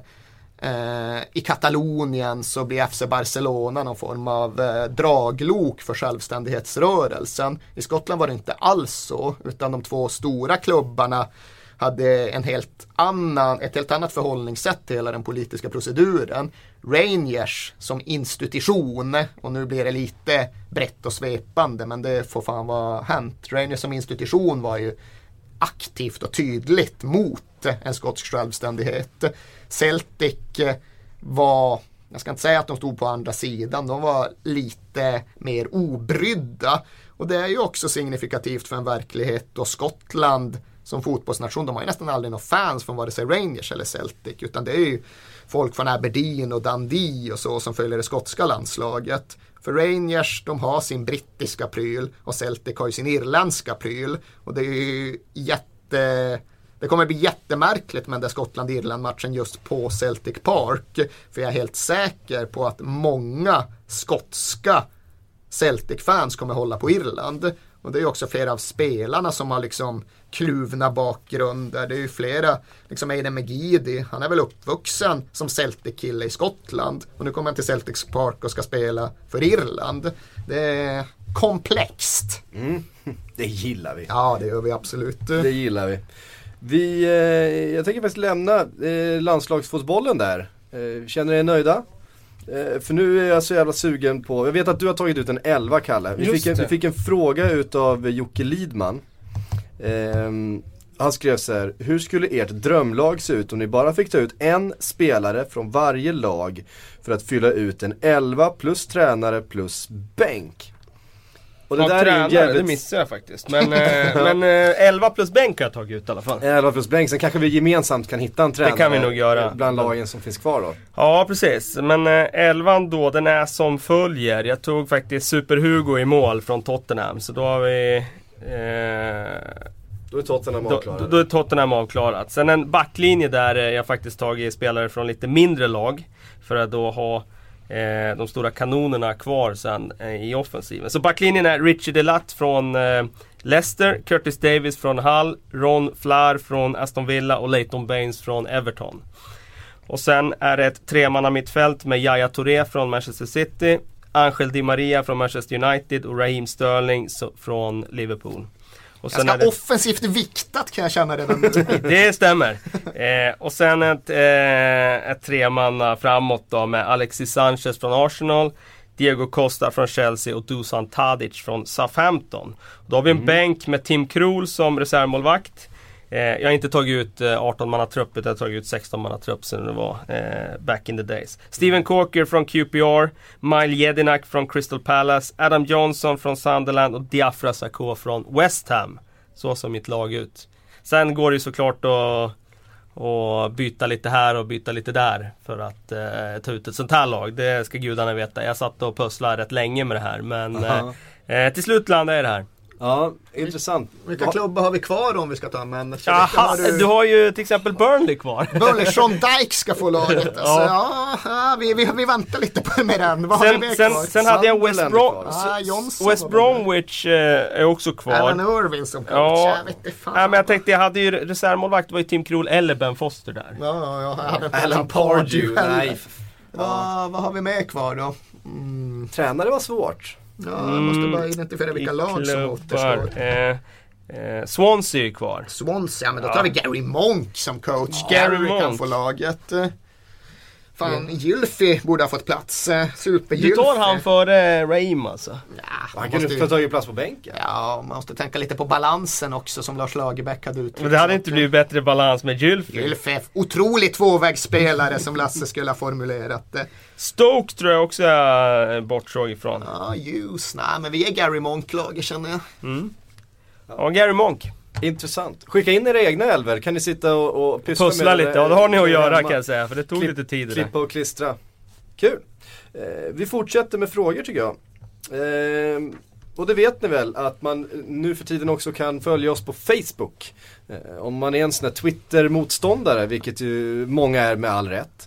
eh I Katalonien så blir FC Barcelona någon form av eh, draglok för självständighetsrörelsen. I Skottland var det inte alls så, utan de två stora klubbarna hade en helt annan, ett helt annat förhållningssätt till hela den politiska proceduren. Rangers som institution, och nu blir det lite brett och svepande men det får fan vara hänt. Rangers som institution var ju aktivt och tydligt mot en skotsk självständighet. Celtic eh, var, jag ska inte säga att de stod på andra sidan, de var lite mer obrydda. Och det är ju också signifikativt för en verklighet då Skottland som fotbollsnation, de har ju nästan aldrig några fans från vare sig Rangers eller Celtic, utan det är ju folk från Aberdeen och Dundee och så som följer det skotska landslaget. För Rangers, de har sin brittiska pryl och Celtic har ju sin irländska pryl. Och det är ju jätte... Det kommer bli jättemärkligt med den där Skottland-Irland-matchen just på Celtic Park. För jag är helt säker på att många skotska Celtic-fans kommer hålla på Irland. Och det är också flera av spelarna som har liksom kluvna bakgrunder. Det är ju flera, liksom Aiden McGeady, han är väl uppvuxen som Celtic-kille i Skottland. Och nu kommer han till Celtics Park och ska spela för Irland. Det är komplext. Mm. Det gillar vi. Ja, det gör vi absolut. Det gillar vi. Vi, eh, jag tänker faktiskt lämna eh, landslagsfotbollen där. Eh, känner ni er nöjda? Eh, för nu är jag så jävla sugen på, jag vet att du har tagit ut en 11 Kalle. Vi, fick en, vi fick en fråga utav Jocke Lidman. Ehm, han skrev så här, hur skulle ert drömlag se ut om ni bara fick ta ut en spelare från varje lag för att fylla ut en 11 plus tränare plus bänk? Och Och tränare, det missade jag faktiskt. Men, eh, men eh, 11 plus bänk har jag tagit ut i alla fall. 11 plus bänk, sen kanske vi gemensamt kan hitta en tränare kan vi nog göra. bland lagen som finns kvar då. Ja, precis. Men eh, elvan då, den är som följer. Jag tog faktiskt Super-Hugo i mål från Tottenham. Så då har vi... Eh, Då är Tottenham då, avklarade. då, då är Tottenham avklarat. Sen en backlinje där eh, jag faktiskt tagit spelare från lite mindre lag. För att då ha eh, de stora kanonerna kvar sen eh, i offensiven. Så backlinjen är Richie Delatt från eh, Leicester, Curtis Davis från Hull, Ron Flair från Aston Villa och Leighton Baines från Everton. Och sen är det ett tremanna mittfält med Jaya Touré från Manchester City, Angel Di Maria från Manchester United och Raheem Sterling så, från Liverpool. Och Ganska det, offensivt viktat kan jag känna redan nu. det stämmer. Eh, och sen ett, eh, ett tremanna framåt då med Alexis Sanchez från Arsenal, Diego Costa från Chelsea och Dusan Tadic från Southampton. Då har vi en bänk med Tim Krul som reservmålvakt. Eh, jag har inte tagit ut eh, 18 manna trupp utan jag har tagit ut 16 manna trupp sen det var eh, back in the days. Steven Corker från QPR, Mile Jedinak från Crystal Palace, Adam Johnson från Sunderland och Diafra Sakho från West Ham. Så som mitt lag ut. Sen går det ju såklart att och byta lite här och byta lite där för att eh, ta ut ett sånt här lag. Det ska gudarna veta. Jag satt och pusslade rätt länge med det här men eh, eh, till slut landade jag i det här. Ja, intressant. Vilka klubbar har vi kvar om vi ska ta vilka Jaha, har du har ju till exempel Burnley kvar. Burnley, Sean Dyke ska få laget. Alltså, Ja. ja. ja, vi, vi, vi väntar lite på med den. Vad har vi Sen, sen, kvar? sen hade jag West, kvar. Ah, West Bromwich eh, är också kvar. Alan Irving som coach. Ja, Jag vet inte fan. Nej, men jag tänkte jag hade ju reservmålvakt, det var ju Tim Krul eller Ben Foster där. Ja, ja, ja, jag hade inte Alan Pardew, nej. f- Vad, vad har vi mer kvar då? Mm. Tränare var svårt. Ja, jag måste bara identifiera vilka I lag som återstår. Eh, eh, Swansea är ju kvar. Swansea, men då tar vi Gary Monk som coach. Gary Gary kan Monk. få laget. Eh, Fan, Gylfi borde ha fått plats. Eh, super Du tar han före Raim alltså? Ja, Han man kunde ju- tagit plats på bänken. ja, man måste tänka lite på balansen också som Lars Lagerbäck hade uttryckt. Men det hade inte blivit bättre balans med Gylfi. Gylfi, är otrolig tvåvägsspelare som Lasse skulle ha formulerat det. Stoke tror jag också är bortsåg ifrån. Ja, ljus. Nej, men vi är Gary Monk-laget känner jag. Ja, Gary Monk. Intressant. Skicka in era egna älver, kan ni sitta och, och pyssla Pussla med lite, ja det har ni att eh, göra hemma. kan jag säga för det tog Klipp- lite tid det där. Klippa och klistra. Kul. Eh, vi fortsätter med frågor tycker jag. Eh, och det vet ni väl att man nu för tiden också kan följa oss på Facebook. Eh, om man är en sån här Twitter-motståndare, vilket ju många är med all rätt.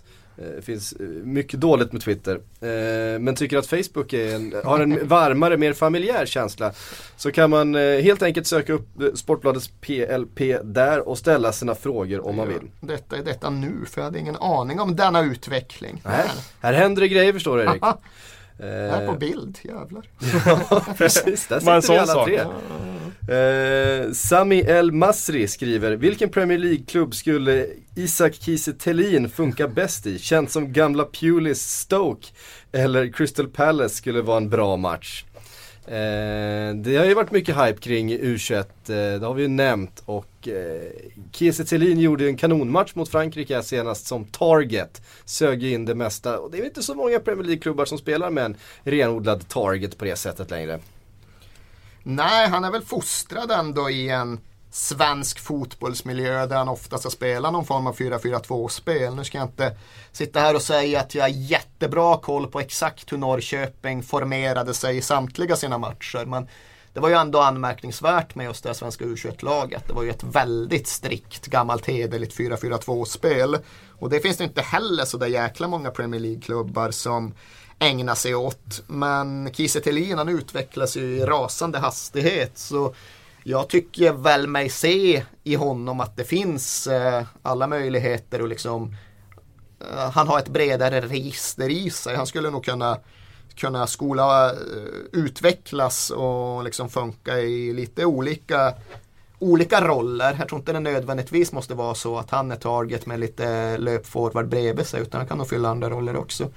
Det finns eh, mycket dåligt med Twitter. Eh, men tycker att Facebook en, har en varmare, mer familjär känsla. Så kan man eh, helt enkelt söka upp Sportbladets PLP där och ställa sina frågor om man vill. Detta är detta nu, för jag hade ingen aning om denna utveckling. Nej, här händer det grejer förstår du Erik. Här på bild, jävlar. ja, precis. Där sitter vi alla tre. Eh, Sami El Masri skriver, vilken Premier League-klubb skulle Isak Kiese Thelin funka bäst i? Känns som gamla Pulis Stoke eller Crystal Palace skulle vara en bra match. Eh, det har ju varit mycket hype kring U21, eh, det har vi ju nämnt och eh, Kiese Thelin gjorde en kanonmatch mot Frankrike senast som target. Sög in det mesta och det är inte så många Premier League-klubbar som spelar med en renodlad target på det sättet längre. Nej, han är väl fostrad ändå i en svensk fotbollsmiljö där han oftast har spelat någon form av 4-4-2-spel. Nu ska jag inte sitta här och säga att jag har jättebra koll på exakt hur Norrköping formerade sig i samtliga sina matcher. Men det var ju ändå anmärkningsvärt med just det svenska U21-laget. Det var ju ett väldigt strikt gammalt hederligt 4-4-2-spel. Och det finns det inte heller så där jäkla många Premier League-klubbar som ägna sig åt. Men Kiese Thelin han utvecklas ju i rasande hastighet. Så jag tycker väl mig se i honom att det finns eh, alla möjligheter och liksom eh, han har ett bredare register i sig. Han skulle nog kunna kunna skola eh, utvecklas och liksom funka i lite olika olika roller. Jag tror inte det nödvändigtvis måste vara så att han är target med lite löpforward bredvid sig utan han kan nog fylla andra roller också.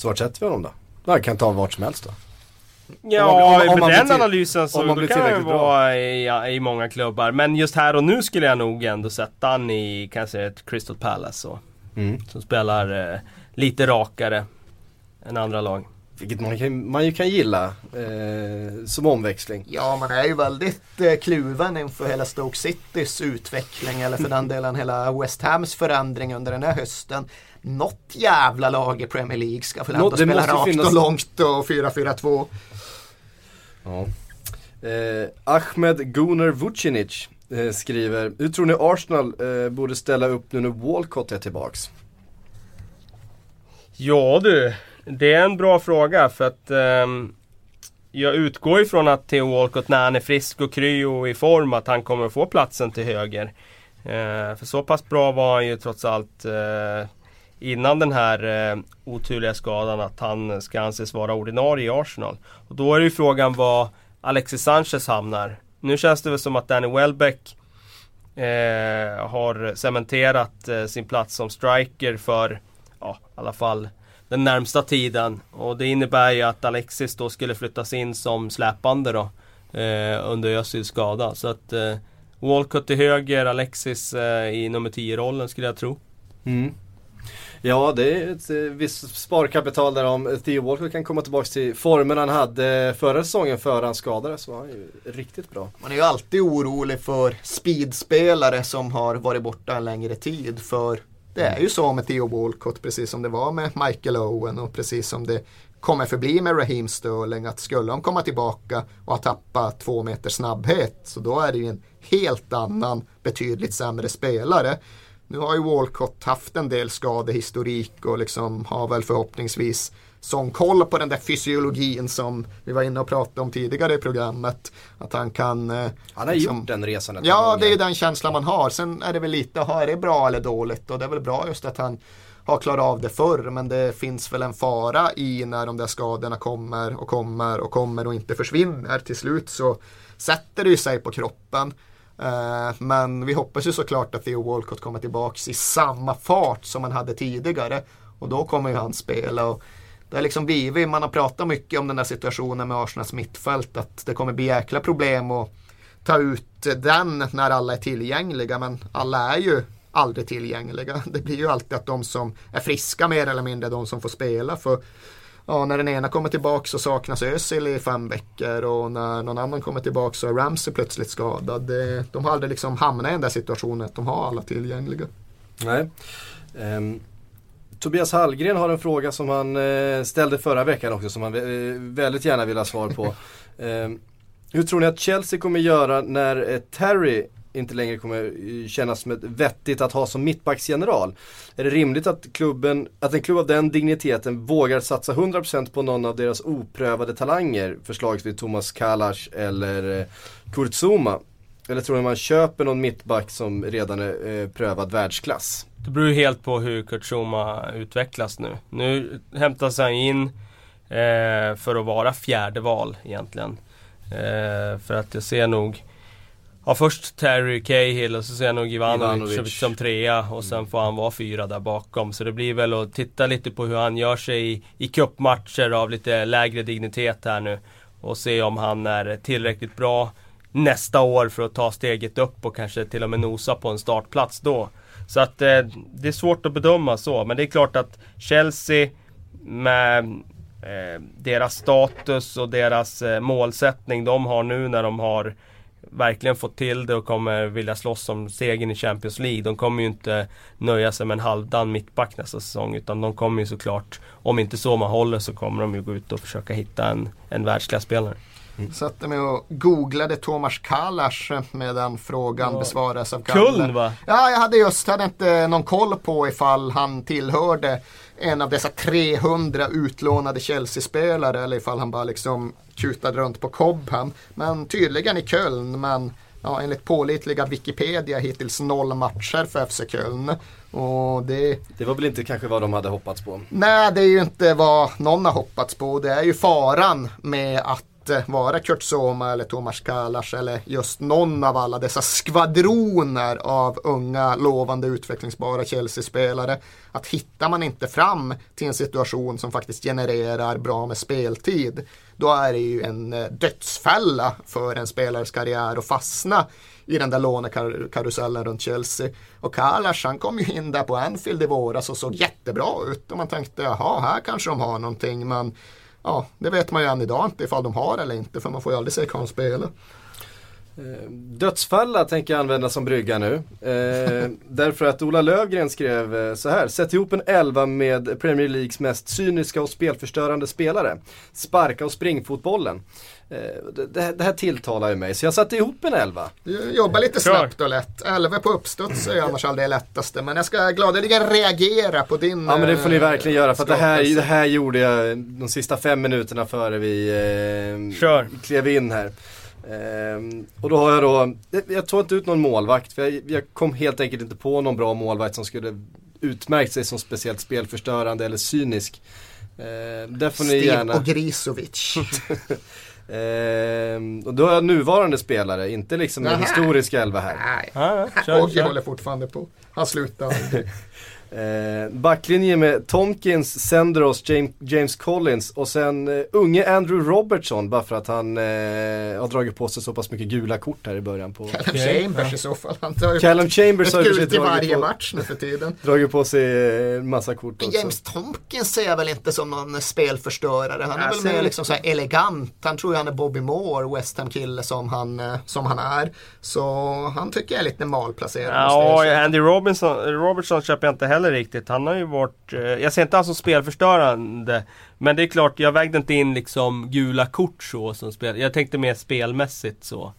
Så vart sätter vi honom då? Jag kan ta vart som helst då. Ja, om, om, om med den analysen så då kan han vara i, i, många klubbar. Men just här och nu skulle jag nog ändå sätta han i kanske ett Crystal Palace. Så, mm. Som spelar eh, lite rakare än andra lag. Vilket man kan, man ju kan gilla eh, som omväxling. Ja, man är ju väldigt eh, kluven inför hela Stoke Citys utveckling eller för den delen hela West Hams förändring under den här hösten något jävla lag i Premier League ska väl ändå spela rakt finnas... och långt och 4-4-2. Ja. Eh, Ahmed Gunnar Vucinic eh, skriver, hur tror ni Arsenal eh, borde ställa upp nu när Walcott är tillbaks? Ja du, det är en bra fråga för att ehm, jag utgår ifrån att Theo Walcott när han är frisk och kry och i form att han kommer få platsen till höger. Eh, för så pass bra var han ju trots allt eh, innan den här eh, oturliga skadan att han ska anses vara ordinarie i Arsenal. Och då är ju frågan var Alexis Sanchez hamnar. Nu känns det väl som att Danny Welbeck eh, har cementerat eh, sin plats som striker för, ja, i alla fall den närmsta tiden. Och det innebär ju att Alexis då skulle flyttas in som släpande då. Eh, under Özils skada. Så att eh, Walcott till höger, Alexis eh, i nummer 10-rollen skulle jag tro. Mm. Ja, det är ett eh, visst sparkapital där om Theo Walker kan komma tillbaka till formen han hade förra säsongen före han skadades. Så var han ju riktigt bra. Man är ju alltid orolig för speedspelare som har varit borta en längre tid. För det är ju så med Theo Walcott, precis som det var med Michael Owen och precis som det kommer förbli med Raheem Sterling. Att skulle de komma tillbaka och ha tappat två meter snabbhet så då är det ju en helt annan, betydligt sämre spelare. Nu har ju Walcott haft en del skadehistorik och liksom har väl förhoppningsvis sån koll på den där fysiologin som vi var inne och pratade om tidigare i programmet. Att han kan... Eh, han har liksom, gjort den resan Ja, det är den känslan man har. Sen är det väl lite, är det bra eller dåligt? Och det är väl bra just att han har klarat av det förr. Men det finns väl en fara i när de där skadorna kommer och kommer och kommer och inte försvinner. Till slut så sätter det ju sig på kroppen. Eh, men vi hoppas ju såklart att Theo Walcott kommer tillbaks i samma fart som han hade tidigare. Och då kommer ju han spela. Och det har liksom blivit, man har pratat mycket om den där situationen med Arsenals mittfält. Att det kommer bli jäkla problem att ta ut den när alla är tillgängliga. Men alla är ju aldrig tillgängliga. Det blir ju alltid att de som är friska mer eller mindre de som får spela. För ja, när den ena kommer tillbaka så saknas Özil i fem veckor och när någon annan kommer tillbaka så är Ramsey plötsligt skadad. De har aldrig liksom hamnat i den där situationen att de har alla tillgängliga. Nej. Um, Tobias Hallgren har en fråga som han uh, ställde förra veckan också som han uh, väldigt gärna vill ha svar på. um, hur tror ni att Chelsea kommer göra när uh, Terry inte längre kommer kännas som ett vettigt att ha som mittbacksgeneral. Är det rimligt att, klubben, att en klubb av den digniteten vågar satsa 100% på någon av deras oprövade talanger, förslagsvis Thomas Kalash eller Kurtzuma. Kurt Zuma? Eller tror ni man köper någon mittback som redan är eh, prövad världsklass? Det beror ju helt på hur Kurt Zuma utvecklas nu. Nu hämtas han in eh, för att vara fjärde val egentligen. Eh, för att jag ser nog Ja först Terry Cahill och så ser jag nog Ivanovic, Ivanovic. som trea och sen får han vara fyra där bakom. Så det blir väl att titta lite på hur han gör sig i, i cupmatcher av lite lägre dignitet här nu. Och se om han är tillräckligt bra nästa år för att ta steget upp och kanske till och med nosa på en startplats då. Så att eh, det är svårt att bedöma så. Men det är klart att Chelsea med eh, deras status och deras eh, målsättning de har nu när de har verkligen fått till det och kommer vilja slåss om segern i Champions League. De kommer ju inte nöja sig med en halvdan mittback nästa säsong utan de kommer ju såklart, om inte så man håller så kommer de ju gå ut och försöka hitta en, en världsklasspelare. Mm. Satte mig och googlade Tomas Kalash med den frågan ja. besvaras av Kalle. Köln va? Ja, jag hade just, hade inte någon koll på ifall han tillhörde en av dessa 300 utlånade Chelsea-spelare eller ifall han bara liksom kutade runt på Cobham. Men tydligen i Köln, men ja, enligt pålitliga Wikipedia hittills noll matcher för FC Köln. Och det... det var väl inte kanske vad de hade hoppats på? Nej, det är ju inte vad någon har hoppats på. Det är ju faran med att vara Kurt Soma eller Tomas Kalas eller just någon av alla dessa skvadroner av unga lovande utvecklingsbara Chelsea-spelare. Att hittar man inte fram till en situation som faktiskt genererar bra med speltid då är det ju en eh, dödsfälla för en spelares karriär att fastna i den där lånekarusellen runt Chelsea. Och Kalas han kom ju in där på Anfield i våras och såg jättebra ut och man tänkte jaha här kanske de har någonting men ja, det vet man ju än idag inte ifall de har eller inte för man får ju aldrig se honom spela. Eh, dödsfalla tänker jag använda som brygga nu. Eh, därför att Ola Lövgren skrev eh, så här. Sätt ihop en elva med Premier Leagues mest cyniska och spelförstörande spelare. Sparka och springfotbollen. Eh, det, det, här tilltalar ju mig så jag satte ihop en elva. Du jobbar lite snabbt och lätt. Elva på uppstuds är annars aldrig det lättaste. Men jag ska gladeligen reagera på din Ja men det får ni verkligen göra för att det här, det här gjorde jag de sista fem minuterna före vi eh, klev in här. Um, och då har jag då, jag tog inte ut någon målvakt för jag, jag, kom helt enkelt inte på någon bra målvakt som skulle utmärkt sig som speciellt spelförstörande eller cynisk. Uh, där får ni gärna... Ogrisovic. uh, och då har jag nuvarande spelare, inte liksom en historisk elva här. Nej, ah, ja, Ogge håller fortfarande på. Han slutar aldrig. Eh, backlinje med Tomkins, Senderos, James, James Collins och sen eh, unge Andrew Robertson bara för att han eh, har dragit på sig så pass mycket gula kort här i början. På, Callum okay. Chambers i så fall. Han tar ju Callum Chambers har gult i varje på, match nu för tiden. Dragit på sig eh, massa kort också. James Tomkins ser jag väl inte som någon spelförstörare. Han är jag väl mer liksom så elegant. Han tror ju han är Bobby Moore, West Ham kille som han, eh, som han är. Så han tycker jag är lite malplacerad. Ja, Andy Robinson, Robertson köper jag inte heller heller riktigt. Han har ju varit... Eh, jag ser inte han som spelförstörande. Men det är klart, jag vägde inte in liksom gula kort så som spel. Jag tänkte mer spelmässigt så.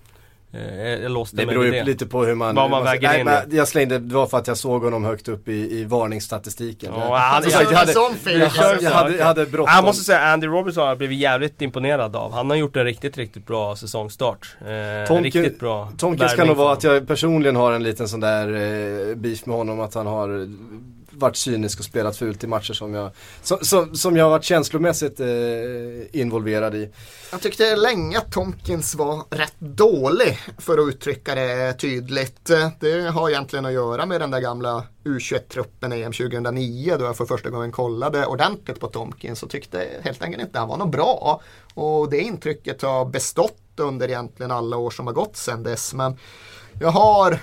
Eh, jag låste det beror ju det. lite på hur man... Vad man väger in. Nej, jag slängde, det var för att jag såg honom högt upp i, i varningsstatistiken. Oh, han, jag, jag, hade, jag, jag, hade, jag hade bråttom. Jag måste säga Andy Robinson har blivit jävligt imponerad av. Han har gjort en riktigt, riktigt bra säsongstart. Eh, Tomke, riktigt bra Tomkins kan nog vara att jag personligen har en liten sån där eh, beef med honom. Att han har varit cynisk och spelat fult i matcher som jag, som, som, som jag har varit känslomässigt eh, involverad i. Jag tyckte länge att Tomkins var rätt dålig för att uttrycka det tydligt. Det har egentligen att göra med den där gamla U21-truppen i EM 2009 då jag för första gången kollade ordentligt på Tomkins och tyckte helt enkelt inte han var något bra. Och det intrycket har bestått under egentligen alla år som har gått sedan dess. Men jag har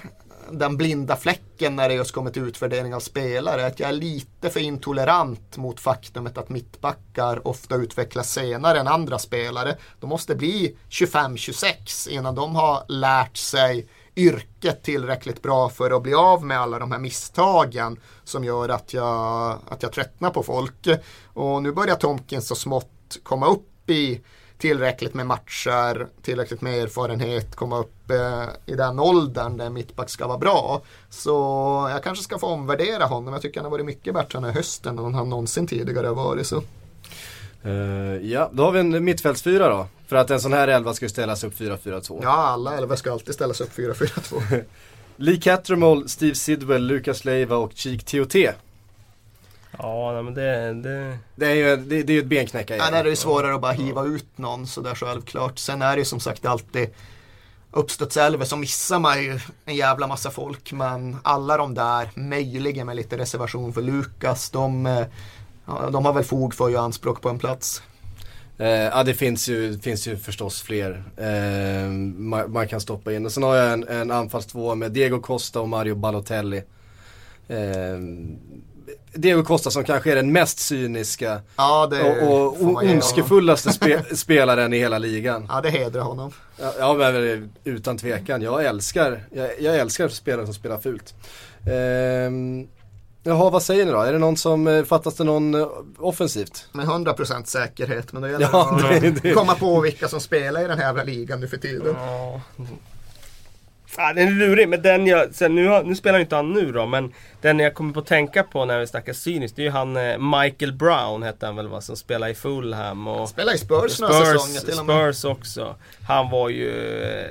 den blinda fläcken när det just kommer till utvärdering av spelare. Att jag är lite för intolerant mot faktumet att mittbackar ofta utvecklas senare än andra spelare. De måste bli 25-26 innan de har lärt sig yrket tillräckligt bra för att bli av med alla de här misstagen som gör att jag, att jag tröttnar på folk. Och nu börjar Tomkins så smått komma upp i tillräckligt med matcher, tillräckligt med erfarenhet, komma upp eh, i den åldern där mittback ska vara bra. Så jag kanske ska få omvärdera honom. Jag tycker han har varit mycket bättre den här hösten än han någonsin tidigare har varit. Så. Uh, ja, då har vi en mittfältsfyra då. För att en sån här elva ska ställas upp 4-4-2. Ja, alla elva ska alltid ställas upp 4-4-2. Lee Cattermole, Steve Sidwell, Lucas Leiva och Cheek Tioté. Ja, men det, det... Det är ju det, det är ett benknäckare. Ja, där är det svårare att bara hiva ut någon sådär självklart. Sen är det ju som sagt alltid uppstudselver så missar man ju en jävla massa folk. Men alla de där, möjligen med lite reservation för Lukas, de, eh, ja, de har väl fog för att göra anspråk på en plats. Eh, ja det finns ju, finns ju förstås fler eh, man, man, kan stoppa in. Och sen har jag en, en anfallstvåa med Diego Costa och Mario Balotelli. Eh, Diego Costa som kanske är den mest cyniska ja, det och, och ondskefullaste spe, spelaren i hela ligan. Ja det hedrar honom. Ja, ja men utan tvekan. Jag älskar, jag, jag älskar spelare som spelar fult. Eh, Jaha, vad säger ni då? Är det någon som, eh, fattas det någon eh, offensivt? Med 100% säkerhet, men då gäller ja, det att det, komma på vilka som spelar i den här jävla ligan nu för tiden. Ja. Ja, den är lurig, men den jag, sen nu, nu spelar inte han nu då, men den jag kommer på att tänka på när vi snackar cyniskt, det är ju han eh, Michael Brown hette han väl va, som spelar i Fulham och... Han spelar i Spurs, Spurs några säsonger till och med. Spurs också. Han var ju eh,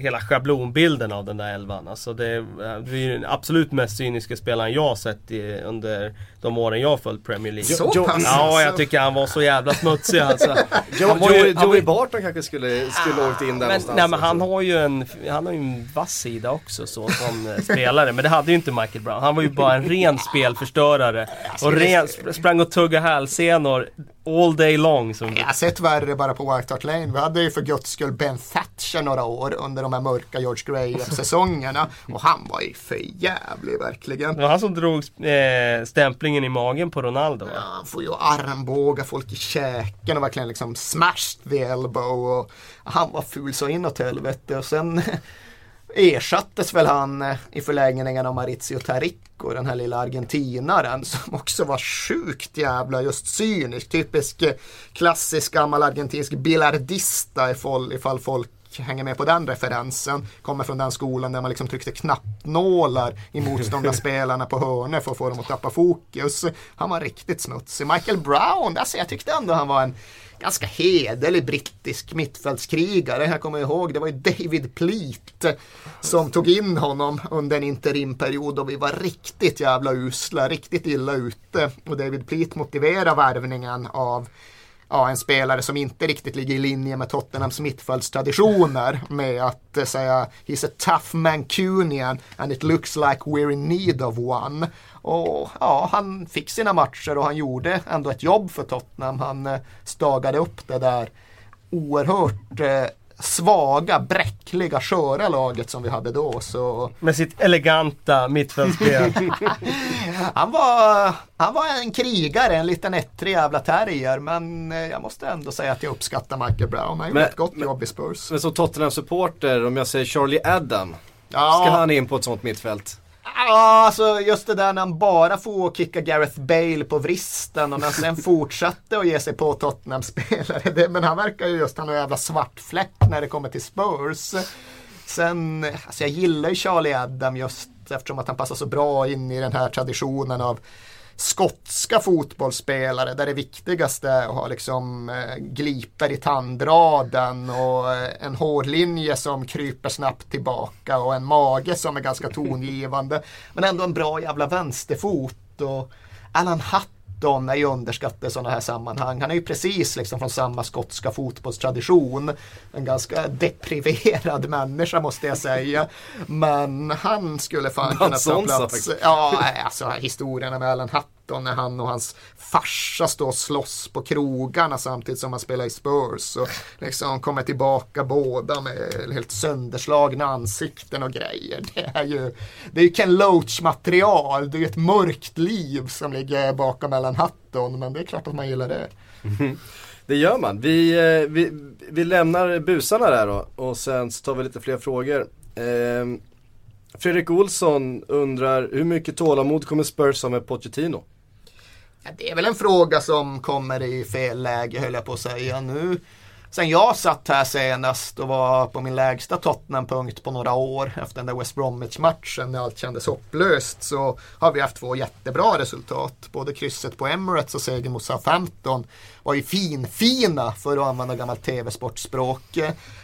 hela schablonbilden av den där elvan. Alltså det, det är ju den absolut mest cyniska spelaren jag sett i, under de åren jag följt Premier League. Så pass Ja, jag tycker han var så jävla smutsig alltså. Joe, Joey, Joey Barton kanske skulle, skulle åkt in där men, någonstans. Nej men han har ju en, han har ju en vass sida också så som eh, spelare. Men det hade ju inte Michael Brown. Han var ju bara en ren spelförstörare. Och ren, sprang och tuggade hälsenor all day long. Som jag har sett värre bara på White Hart Lane. Vi hade ju för guds skull Ben Thatcher några år under de här mörka George Graham-säsongerna. Och han var ju för jävlig verkligen. Det var han som drog eh, stämplingen i magen på Ronaldo va? Ja, han får ju armbåga folk i käken och verkligen liksom smashed the elbow. Och han var ful så inåt helvete. Och sen ersattes väl han eh, i förlängningen av Maurizio Taricco, den här lilla argentinaren som också var sjukt jävla just cynisk. Typisk eh, klassisk gammal argentinsk billardista ifall folk hänger med på den referensen. Kommer från den skolan där man liksom tryckte knappnålar i motståndarspelarna på hörnor för att få dem att tappa fokus. Han var riktigt smutsig. Michael Brown, alltså jag tyckte ändå han var en ganska hederlig brittisk mittfältskrigare. Jag kommer ihåg, det var ju David Pleat som tog in honom under en interimperiod och vi var riktigt jävla usla, riktigt illa ute. Och David Pleat motiverade värvningen av ja, en spelare som inte riktigt ligger i linje med Tottenhams mittfältstraditioner med att eh, säga he's a tough mancunian and it looks like we're in need of one. Och ja, han fick sina matcher och han gjorde ändå ett jobb för Tottenham. Han eh, stagade upp det där oerhört eh, svaga, bräckliga, sköra laget som vi hade då. Så... Med sitt eleganta mittfältspel. han, var, han var en krigare, en liten ettrig jävla terrier. Men eh, jag måste ändå säga att jag uppskattar Michael Brown. Han gjorde ett gott men, jobb i Spurs. Men som Tottenham-supporter, om jag säger Charlie Adam. Ja. Ska han in på ett sånt mittfält? Ja, alltså just det där när han bara får kicka Gareth Bale på vristen och när han sen fortsatte att ge sig på Tottenham-spelare. Men han verkar ju just ha en jävla svart fläck när det kommer till Spurs. Sen, alltså jag gillar ju Charlie Adam just eftersom att han passar så bra in i den här traditionen av skotska fotbollsspelare där det viktigaste är att ha liksom eh, gliper i tandraden och eh, en hårlinje som kryper snabbt tillbaka och en mage som är ganska tongivande. Men ändå en bra jävla vänsterfot. Och Alan Hutt Don är ju underskattad i sådana här sammanhang. Han är ju precis liksom från samma skotska fotbollstradition. En ganska depriverad människa måste jag säga. Men han skulle fan kunna ta plats. Ja, alltså historierna med Alan Hutton när han och hans farsa står och slåss på krogarna samtidigt som han spelar i Spurs. Och liksom kommer tillbaka båda med helt sönderslagna ansikten och grejer. Det är ju, det är ju Ken Loach material. Det är ju ett mörkt liv som ligger bakom Alan Hutton. Men det är klart att man gillar det. Mhm. Det gör man. Vi, eh, vi, vi lämnar busarna där då och sen så tar vi lite fler frågor. Eh, Fredrik Olsson undrar hur mycket tålamod kommer Spurs ha med Pochettino? Ja, det är väl en fråga som kommer i fel läge höll jag på att säga. Nu sen jag satt här senast och var på min lägsta Tottenham-punkt på några år efter den där West Bromwich-matchen när allt kändes hopplöst så har vi haft två jättebra resultat. Både krysset på Emirates och segern mot Southampton var ju fin-fina för att använda gammalt tv-sportspråk.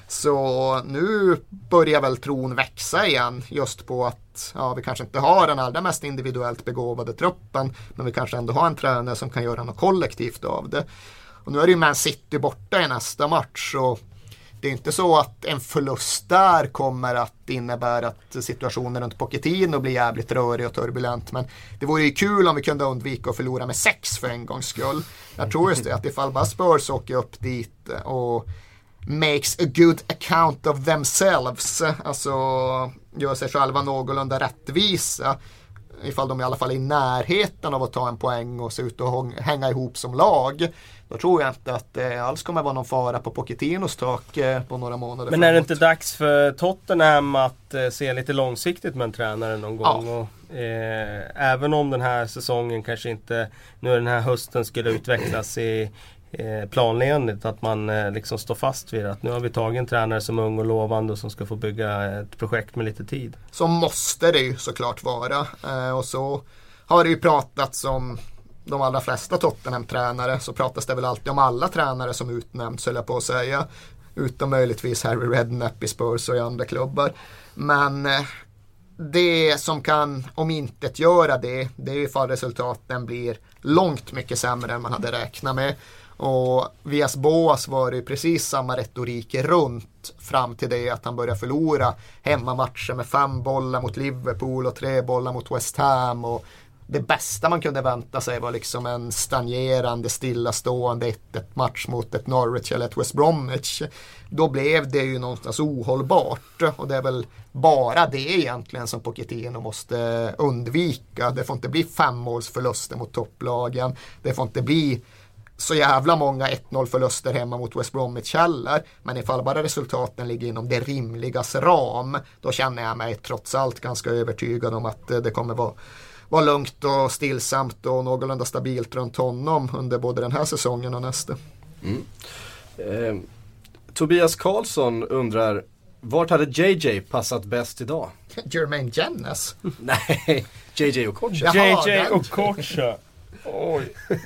Så nu börjar väl tron växa igen just på att ja, vi kanske inte har den allra mest individuellt begåvade truppen men vi kanske ändå har en tränare som kan göra något kollektivt av det. Och nu är det ju Man City borta i nästa match och det är inte så att en förlust där kommer att innebära att situationen runt Pochettino blir jävligt rörig och turbulent. Men det vore ju kul om vi kunde undvika att förlora med sex för en gångs skull. Jag tror just det, att ifall bara Spurs åker upp dit och makes a good account of themselves, alltså gör sig själva någorlunda rättvisa ifall de i alla fall är i närheten av att ta en poäng och se ut att hänga ihop som lag. Då tror jag inte att det alls kommer vara någon fara på Pochettinos tak eh, på några månader Men är det inte dags för Tottenham att eh, se lite långsiktigt med en tränare någon gång? Ja. Och, eh, även om den här säsongen kanske inte, nu den här hösten skulle utvecklas i eh, planenligt att man eh, liksom står fast vid att nu har vi tagit en tränare som är ung och lovande och som ska få bygga ett projekt med lite tid. Så måste det ju såklart vara eh, och så har det ju pratats om de allra flesta Tottenham-tränare så pratas det väl alltid om alla tränare som utnämnts höll jag på att säga. Utom möjligtvis Harry Redknapp i Spurs och i andra klubbar. Men eh, det som kan omintetgöra det, det är ifall resultaten blir långt mycket sämre än man hade räknat med. Och Vias Boas var det precis samma retorik runt fram till det att han började förlora hemmamatcher med fem bollar mot Liverpool och tre bollar mot West Ham. Och det bästa man kunde vänta sig var liksom en stagnerande, stillastående 1-1 match mot ett Norwich eller ett West Bromwich. Då blev det ju någonstans ohållbart och det är väl bara det egentligen som Pochettino måste undvika. Det får inte bli femmålsförluster mot topplagen. Det får inte bli så jävla många 1-0 förluster hemma mot West Bromwich heller. Men ifall bara resultaten ligger inom det rimligas ram, då känner jag mig trots allt ganska övertygad om att eh, det kommer vara vara lugnt och stillsamt och någorlunda stabilt runt honom under både den här säsongen och nästa. Mm. Eh, Tobias Karlsson undrar vart hade JJ passat bäst idag? Jermaine Jenness? Nej, JJ Okocha. JJ Okocha. Oj.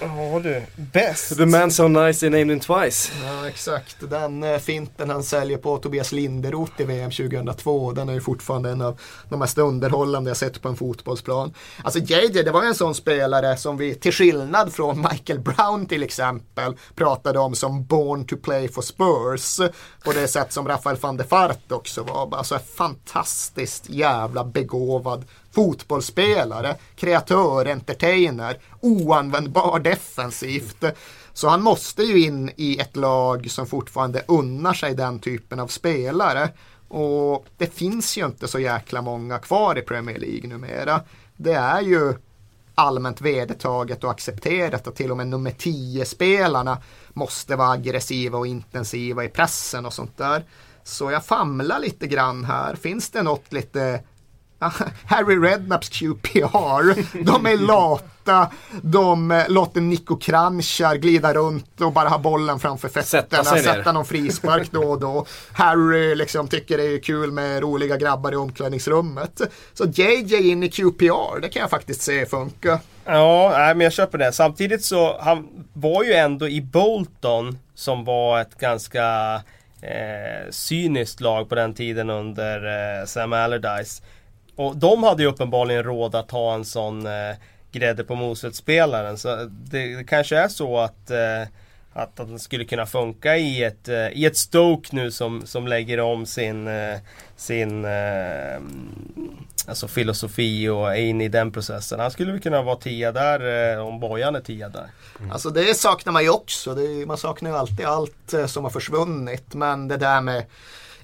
Ja du, bäst. The man so nice they named him twice. Ja exakt, den eh, finten han säljer på Tobias Linderoth i VM 2002. Den är ju fortfarande en av de mest underhållande jag sett på en fotbollsplan. Alltså JJ, det var en sån spelare som vi till skillnad från Michael Brown till exempel pratade om som born to play for Spurs. På det sätt som Rafael van der Fart också var. Alltså fantastiskt jävla begåvad fotbollsspelare, kreatör, entertainer, oanvändbar defensivt. Så han måste ju in i ett lag som fortfarande unnar sig den typen av spelare. Och det finns ju inte så jäkla många kvar i Premier League numera. Det är ju allmänt vedertaget och accepterat att till och med nummer 10-spelarna måste vara aggressiva och intensiva i pressen och sånt där. Så jag famlar lite grann här. Finns det något lite Harry Rednaps QPR. De är lata. De eh, låter Nico Kranjčar glida runt och bara ha bollen framför fötterna. Sätta, sätta någon frispark då och då. Harry liksom tycker det är kul med roliga grabbar i omklädningsrummet. Så JJ in i QPR, det kan jag faktiskt se funka. Ja, men jag köper det. Samtidigt så, han var ju ändå i Bolton som var ett ganska eh, cyniskt lag på den tiden under eh, Sam Allardyce. Och de hade ju uppenbarligen råd att ha en sån eh, grädde på moset-spelaren. Så det, det, kanske är så att, eh, att, den skulle kunna funka i ett, eh, i ett Stoke nu som, som lägger om sin, eh, sin eh, alltså filosofi och är inne i den processen. Han skulle väl kunna vara tia där eh, om Bojan är tia där. Mm. Alltså det saknar man ju också. Det, man saknar ju alltid allt eh, som har försvunnit. Men det där med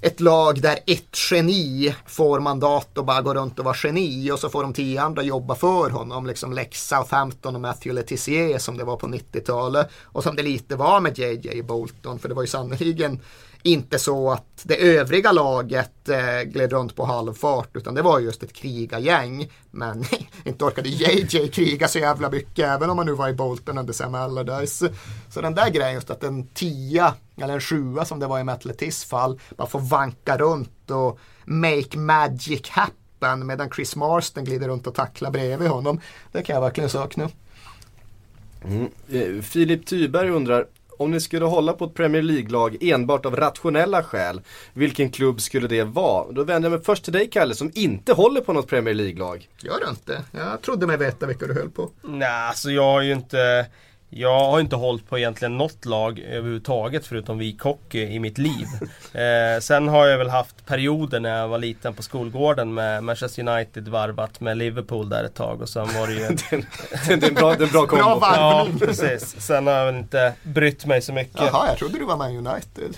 ett lag där ett geni får mandat att bara gå runt och vara geni och så får de tio andra jobba för honom. Liksom Lex Southampton och Matthew Letizier som det var på 90-talet. Och som det lite var med JJ Bolton för det var ju sannerligen inte så att det övriga laget eh, gled runt på halvfart utan det var just ett krigargäng. Men inte orkade JJ kriga så jävla mycket även om man nu var i Bolton under Sam Allardyce. Så den där grejen just att en tia eller en sjua som det var i Metletis fall bara får vanka runt och make magic happen medan Chris Marston glider runt och tacklar bredvid honom. Det kan jag verkligen sakna. Mm. Eh, Filip Tyberg undrar, om ni skulle hålla på ett Premier League-lag enbart av rationella skäl, vilken klubb skulle det vara? Då vänder jag mig först till dig Kalle som inte håller på något Premier League-lag. Gör du inte? Jag trodde mig veta vilka du höll på. Nej, alltså jag har ju inte jag har inte hållit på egentligen något lag överhuvudtaget förutom vikhockey i mitt liv. Eh, sen har jag väl haft perioder när jag var liten på skolgården med Manchester United varvat med Liverpool där ett tag och sen var det ju... det, är en bra, det är en bra kombo. Bra ja, precis. Sen har jag väl inte brytt mig så mycket. Jaha, jag trodde du var Man United.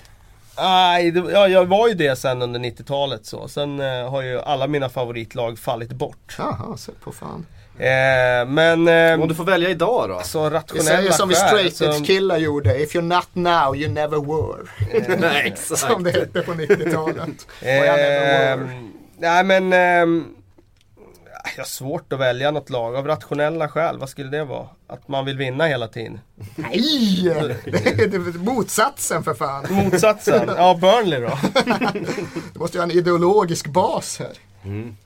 Nej, ja, jag var ju det sen under 90-talet så. Sen eh, har ju alla mina favoritlag fallit bort. Jaha, så på fan. Eh, men... Eh, Om du får välja idag då? Så rationella säger som vi straight som... killar gjorde. If you're not now, you never were. Nej, exakt. som det hette på 90-talet. Eh, nej men... Eh, jag har svårt att välja något lag av rationella skäl. Vad skulle det vara? Att man vill vinna hela tiden? Nej! Det är motsatsen för fan. Motsatsen? Ja, Burnley då? du måste ju ha en ideologisk bas här. Mm.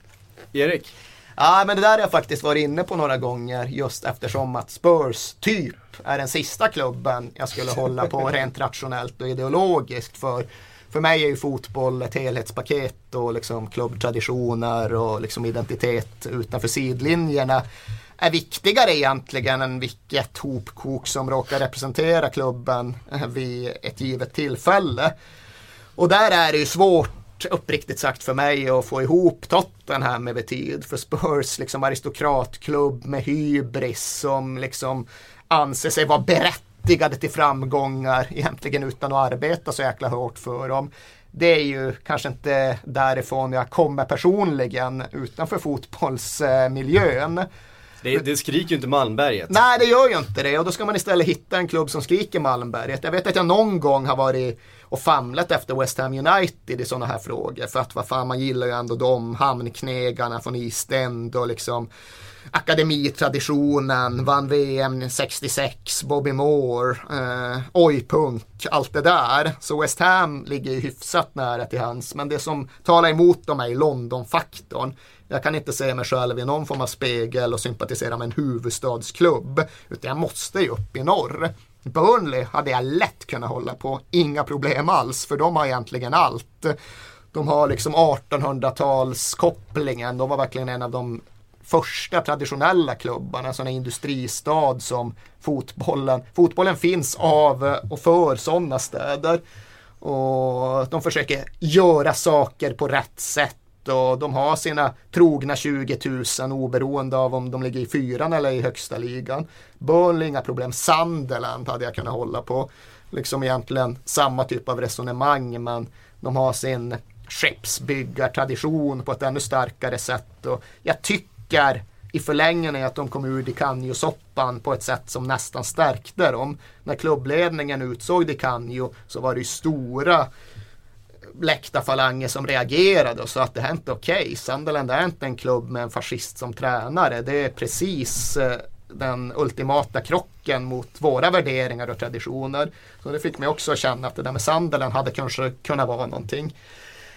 Erik? Ja, men det där har jag faktiskt varit inne på några gånger just eftersom att Spurs typ är den sista klubben jag skulle hålla på rent rationellt och ideologiskt. För, för mig är ju fotboll ett helhetspaket och liksom klubbtraditioner och liksom identitet utanför sidlinjerna är viktigare egentligen än vilket hopkok som råkar representera klubben vid ett givet tillfälle. Och där är det ju svårt uppriktigt sagt för mig att få ihop Tottenham över tid. För Spurs liksom aristokratklubb med hybris som liksom anser sig vara berättigade till framgångar egentligen utan att arbeta så jäkla hårt för dem. Det är ju kanske inte därifrån jag kommer personligen utanför fotbollsmiljön. Det, det skriker ju inte Malmberget. Nej, det gör ju inte det. Och då ska man istället hitta en klubb som skriker Malmberget. Jag vet att jag någon gång har varit och famlat efter West Ham United i sådana här frågor. För att vad fan, man gillar ju ändå de hamnknegarna från East End och liksom akademitraditionen, vann VM 66, Bobby Moore, eh, oj-punk, allt det där. Så West Ham ligger ju hyfsat nära till hans. Men det som talar emot dem är London-faktorn. Jag kan inte se mig själv i någon form av spegel och sympatisera med en huvudstadsklubb. Utan jag måste ju upp i norr. Burnley hade jag lätt kunnat hålla på, inga problem alls, för de har egentligen allt. De har liksom 1800-talskopplingen, de var verkligen en av de första traditionella klubbarna, sådana industristad som fotbollen. Fotbollen finns av och för sådana städer. Och de försöker göra saker på rätt sätt och de har sina trogna 20 000 oberoende av om de ligger i fyran eller i högsta ligan. Burnley, inga problem. Sunderland hade jag kunnat hålla på. Liksom egentligen samma typ av resonemang men de har sin skeppsbyggartradition på ett ännu starkare sätt. Och jag tycker i förlängningen att de kom ur Dicanio-soppan på ett sätt som nästan stärkte dem. När klubbledningen utsåg Dicanio så var det ju stora läktarfalanger som reagerade och sa att det här är inte okej. Okay. Sunderland är inte en klubb med en fascist som tränare. Det är precis eh, den ultimata krocken mot våra värderingar och traditioner. Så det fick mig också att känna att det där med Sunderland hade kanske kunnat vara någonting.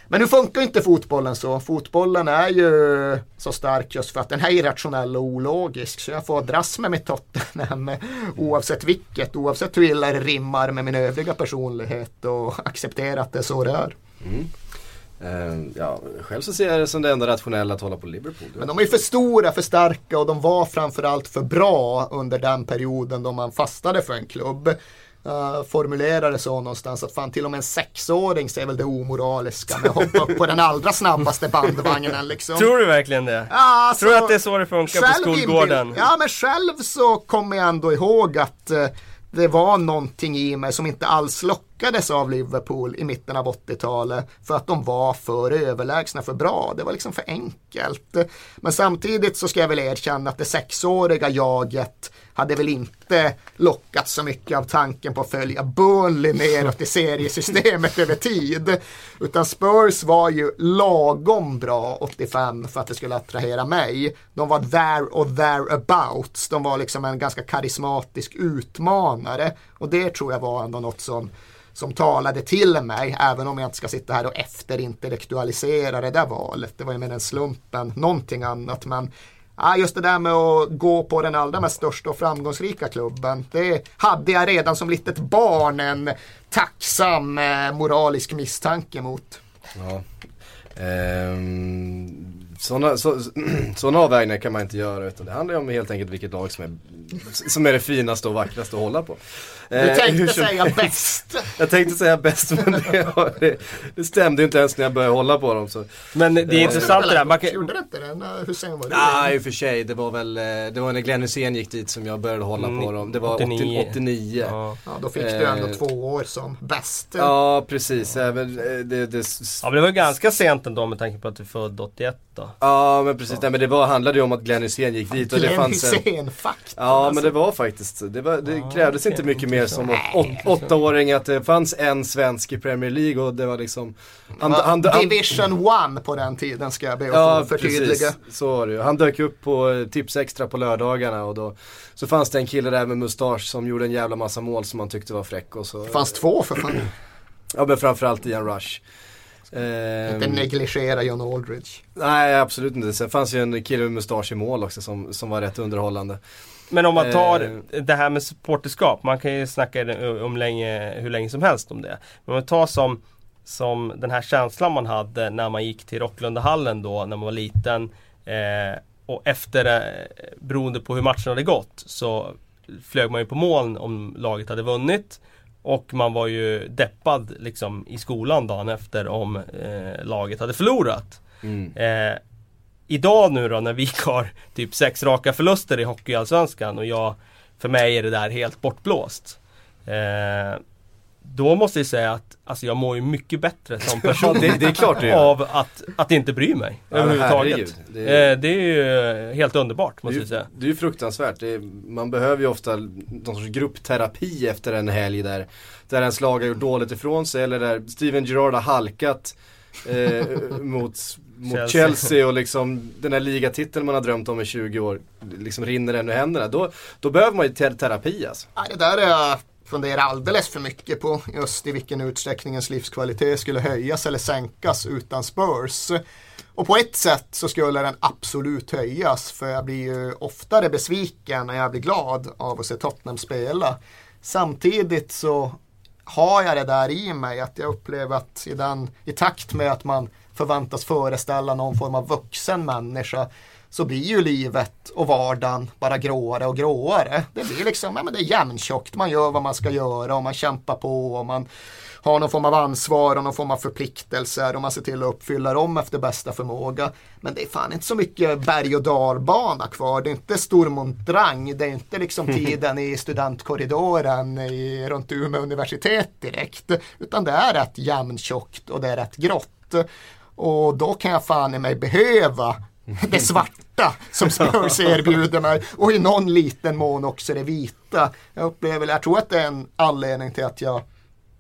Men nu funkar inte fotbollen så. Fotbollen är ju så stark just för att den är irrationell och ologisk. Så jag får dras med mitt Tottenham oavsett vilket. Oavsett hur illa det rimmar med min övriga personlighet och acceptera att det är så det är. Mm. Uh, ja, själv så ser jag det som det enda rationella att hålla på Liverpool. Men de är för stora, för starka och de var framförallt för bra under den perioden då man fastade för en klubb. Uh, formulerar det så någonstans att fan till och med en sexåring ser väl det omoraliska med att hoppa upp på den allra snabbaste bandvagnen liksom. Tror du verkligen det? Ja, Tror du att det är så det funkar på skolgården? Ja men själv så kommer jag ändå ihåg att uh, det var någonting i mig som inte alls lockades av Liverpool i mitten av 80-talet för att de var för överlägsna, för bra. Det var liksom för enkelt. Men samtidigt så ska jag väl erkänna att det sexåriga jaget hade väl inte lockat så mycket av tanken på att följa Burnley neråt i seriesystemet över tid. Utan Spurs var ju lagom bra 85 för att det skulle attrahera mig. De var there och thereabouts. De var liksom en ganska karismatisk utmanare. Och det tror jag var ändå något som som talade till mig, även om jag inte ska sitta här och efterintellektualisera det där valet. Det var ju med den slumpen, någonting annat. Men ah, just det där med att gå på den allra mest största och framgångsrika klubben. Det hade jag redan som litet barn en tacksam eh, moralisk misstanke mot. Ja. Ehm, sådana så, såna avvägningar kan man inte göra utan det handlar ju om helt enkelt vilket lag som är, som är det finaste och vackraste att hålla på. Du eh, tänkte som, säga bäst. jag tänkte säga bäst men det, det, det stämde inte ens när jag började hålla på dem. Så. Men det är eh, intressant det där. Man kan... Gjorde det inte det när Hussein var Nej i och för sig. Det var väl, eh, det var när Glenn Hussein gick dit som jag började hålla mm, på dem. Det var 89. 89. Ja. ja då fick du ändå två år som bäst. Ja precis. Även, det, det... Ja men det var ganska sent ändå med tanke på att du född 81 då. Ja men precis. Ja. Nej, men det var, handlade ju om att Glenn Hussein gick dit. Och Glenn det faktiskt. Ja alltså. men det var faktiskt. Det, var, det ja, krävdes inte mycket mer som åttaåring att det fanns en svensk i Premier League och det var liksom han, han, han, Division 1 på den tiden ska jag be att ja, förtydliga. Precis. Så var det ju. Han dök upp på Tips Extra på lördagarna och då så fanns det en kille där med mustasch som gjorde en jävla massa mål som man tyckte var fräck och så. Det fanns två för fan. ja men framförallt Ian Rush. Eh, inte negligera John Aldridge. Nej absolut inte. Sen fanns ju en kille med mustasch i mål också som, som var rätt underhållande. Men om man tar eh. det här med supporterskap. Man kan ju snacka om länge, hur länge som helst om det. Men om man tar som, som den här känslan man hade när man gick till Rocklundahallen då när man var liten. Eh, och efter, eh, beroende på hur matchen hade gått, så flög man ju på moln om laget hade vunnit. Och man var ju deppad liksom i skolan dagen efter om eh, laget hade förlorat. Mm. Eh, idag nu då när vi har typ sex raka förluster i Hockeyallsvenskan och jag För mig är det där helt bortblåst. Eh, då måste jag säga att alltså jag mår ju mycket bättre som person det, det, är klart du av att, att inte bry mig ja, överhuvudtaget. Det är, eh, det är ju helt underbart måste jag säga. Det är ju fruktansvärt. Är, man behöver ju ofta någon sorts gruppterapi efter en helg där, där ens lag har gjort dåligt ifrån sig eller där Steven Gerrard har halkat eh, mot mot Chelsea. Chelsea. och liksom den här ligatiteln man har drömt om i 20 år liksom rinner ännu händerna. Då, då behöver man ju terapi alltså. Ja, det där är jag funderar alldeles för mycket på just i vilken utsträckning ens livskvalitet skulle höjas eller sänkas utan Spurs. Och på ett sätt så skulle den absolut höjas för jag blir ju oftare besviken när jag blir glad av att se Tottenham spela. Samtidigt så har jag det där i mig att jag upplever att i, den, i takt med att man förväntas föreställa någon form av vuxen människa så blir ju livet och vardagen bara gråare och gråare. Det blir liksom, ja men det är jämntjockt, man gör vad man ska göra och man kämpar på och man har någon form av ansvar och någon form av förpliktelser och man ser till att uppfylla dem efter bästa förmåga. Men det är fan inte så mycket berg och dalbana kvar. Det är inte Stormontrang. Det är inte liksom tiden i studentkorridoren i, runt Umeå universitet direkt. Utan det är rätt jämntjockt och det är rätt grått. Och då kan jag fan i mig behöva det svarta som Spurs erbjuder mig och i någon liten mån också det vita. Jag upplever, jag tror att det är en anledning till att jag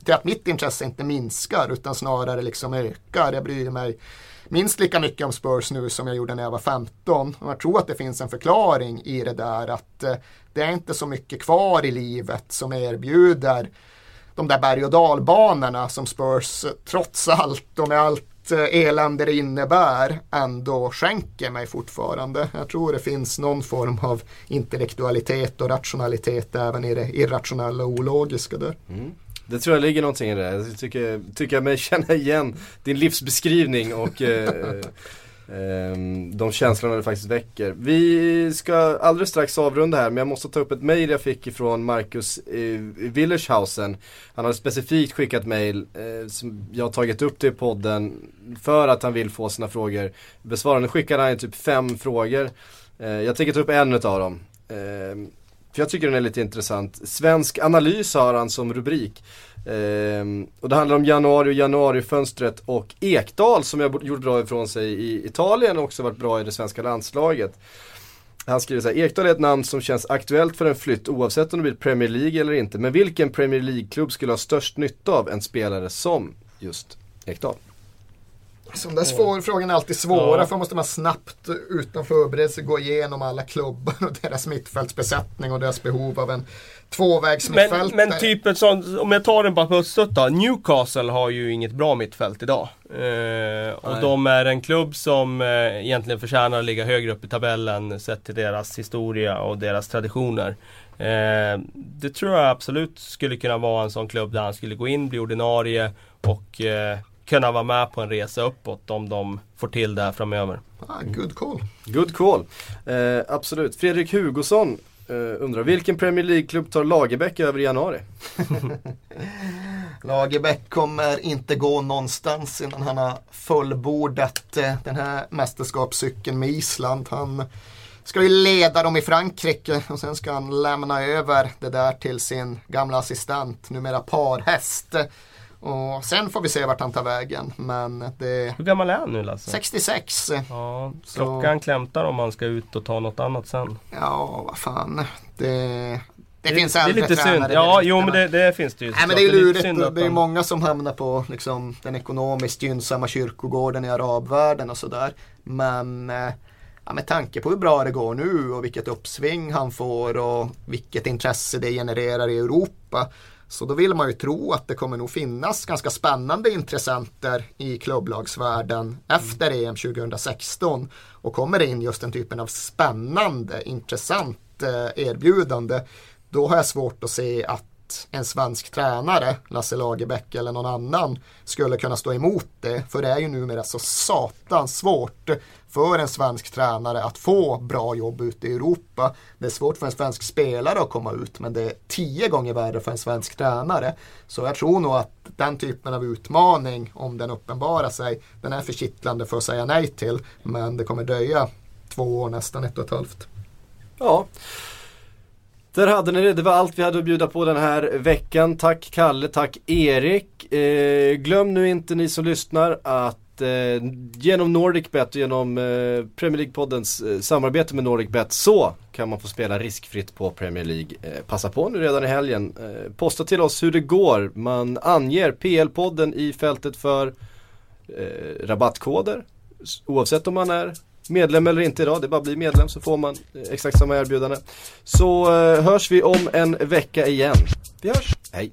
till att mitt intresse inte minskar utan snarare liksom ökar. Jag bryr mig minst lika mycket om Spurs nu som jag gjorde när jag var 15. Och jag tror att det finns en förklaring i det där att eh, det är inte så mycket kvar i livet som erbjuder de där berg och dalbanorna som Spurs trots allt och med allt Eh, elände det innebär ändå skänker mig fortfarande. Jag tror det finns någon form av intellektualitet och rationalitet även i det irrationella och ologiska där. Mm. Det tror jag ligger någonting i det. Jag tycker, tycker jag mig känna igen din livsbeskrivning och eh, Ehm, de känslorna det faktiskt väcker. Vi ska alldeles strax avrunda här men jag måste ta upp ett mail jag fick ifrån Marcus Willershausen. Han har specifikt skickat mail eh, som jag har tagit upp till podden för att han vill få sina frågor besvarade. Nu skickade han typ fem frågor. Eh, jag tänker ta upp en av dem. Ehm, för jag tycker den är lite intressant. Svensk analys har han som rubrik. Ehm, och det handlar om januari och januarifönstret och Ekdal som har gjort bra ifrån sig i Italien och också varit bra i det svenska landslaget. Han skriver så här, Ekdal är ett namn som känns aktuellt för en flytt oavsett om det blir Premier League eller inte. Men vilken Premier League-klubb skulle ha störst nytta av en spelare som just Ekdal? Så de där svår, frågorna är alltid svåra Ja. för måste man snabbt utan förberedelse gå igenom alla klubbar och deras mittfältsbesättning och deras behov av en tvåvägsmittfältare. Men, men typ ett sånt, om jag tar den bara på uppstuds då. Newcastle har ju inget bra mittfält idag. Eh, och Nej. de är en klubb som eh, egentligen förtjänar att ligga högre upp i tabellen sett till deras historia och deras traditioner. Eh, det tror jag absolut skulle kunna vara en sån klubb där han skulle gå in, bli ordinarie och eh, kunna vara med på en resa uppåt om de får till det här framöver. ah, good call. Good call. Eh, absolut. Fredrik Hugosson Uh, undrar, vilken Premier League-klubb tar Lagerbäck över i januari? Lagerbäck kommer inte gå någonstans innan han har fullbordat eh, den här mästerskapscykeln med Island. Han ska ju leda dem i Frankrike och sen ska han lämna över det där till sin gamla assistent, numera parhäst. Och sen får vi se vart han tar vägen. Men det Hur gammal är han nu Lasse? 66. Ja, Så- klockan klämtar om han ska ut och ta något annat sen. Ja, vad fan. Det, det, finns det är äldre lite synd. tränare Ja, där jo men det, det finns det ju. Nej men det är lurigt. synd att Det är många som hamnar på liksom, den ekonomiskt gynnsamma kyrkogården i arabvärlden och sådär. Men eh, ja, med tanke på hur bra det går nu och vilket uppsving han får och vilket intresse det genererar i Europa. Så då vill man ju tro att det kommer nog finnas ganska spännande intressenter i klubblagsvärlden efter EM 2016. Och kommer det in just den typen av spännande, intressant eh, erbjudande då har jag svårt att se att en svensk tränare, Lasse Lagerbäck eller någon annan, skulle kunna stå emot det. För det är ju numera så satans svårt för en svensk tränare att få bra jobb ute i Europa. Det är svårt för en svensk spelare att komma ut, men det är tio gånger värre för en svensk tränare. Så jag tror nog att den typen av utmaning, om den uppenbarar sig, den är för kittlande för att säga nej till. Men det kommer dröja två år, nästan ett och ett halvt. Ja. Där hade ni det, det var allt vi hade att bjuda på den här veckan. Tack Kalle, tack Erik. Eh, glöm nu inte ni som lyssnar att eh, genom NordicBet och genom eh, Premier League-poddens eh, samarbete med NordicBet så kan man få spela riskfritt på Premier League. Eh, passa på nu redan i helgen. Eh, posta till oss hur det går. Man anger PL-podden i fältet för eh, rabattkoder. Oavsett om man är medlem eller inte idag, det är bara att bli medlem så får man eh, exakt samma erbjudande. Så eh, hörs vi om en vecka igen. Vi hörs, hej!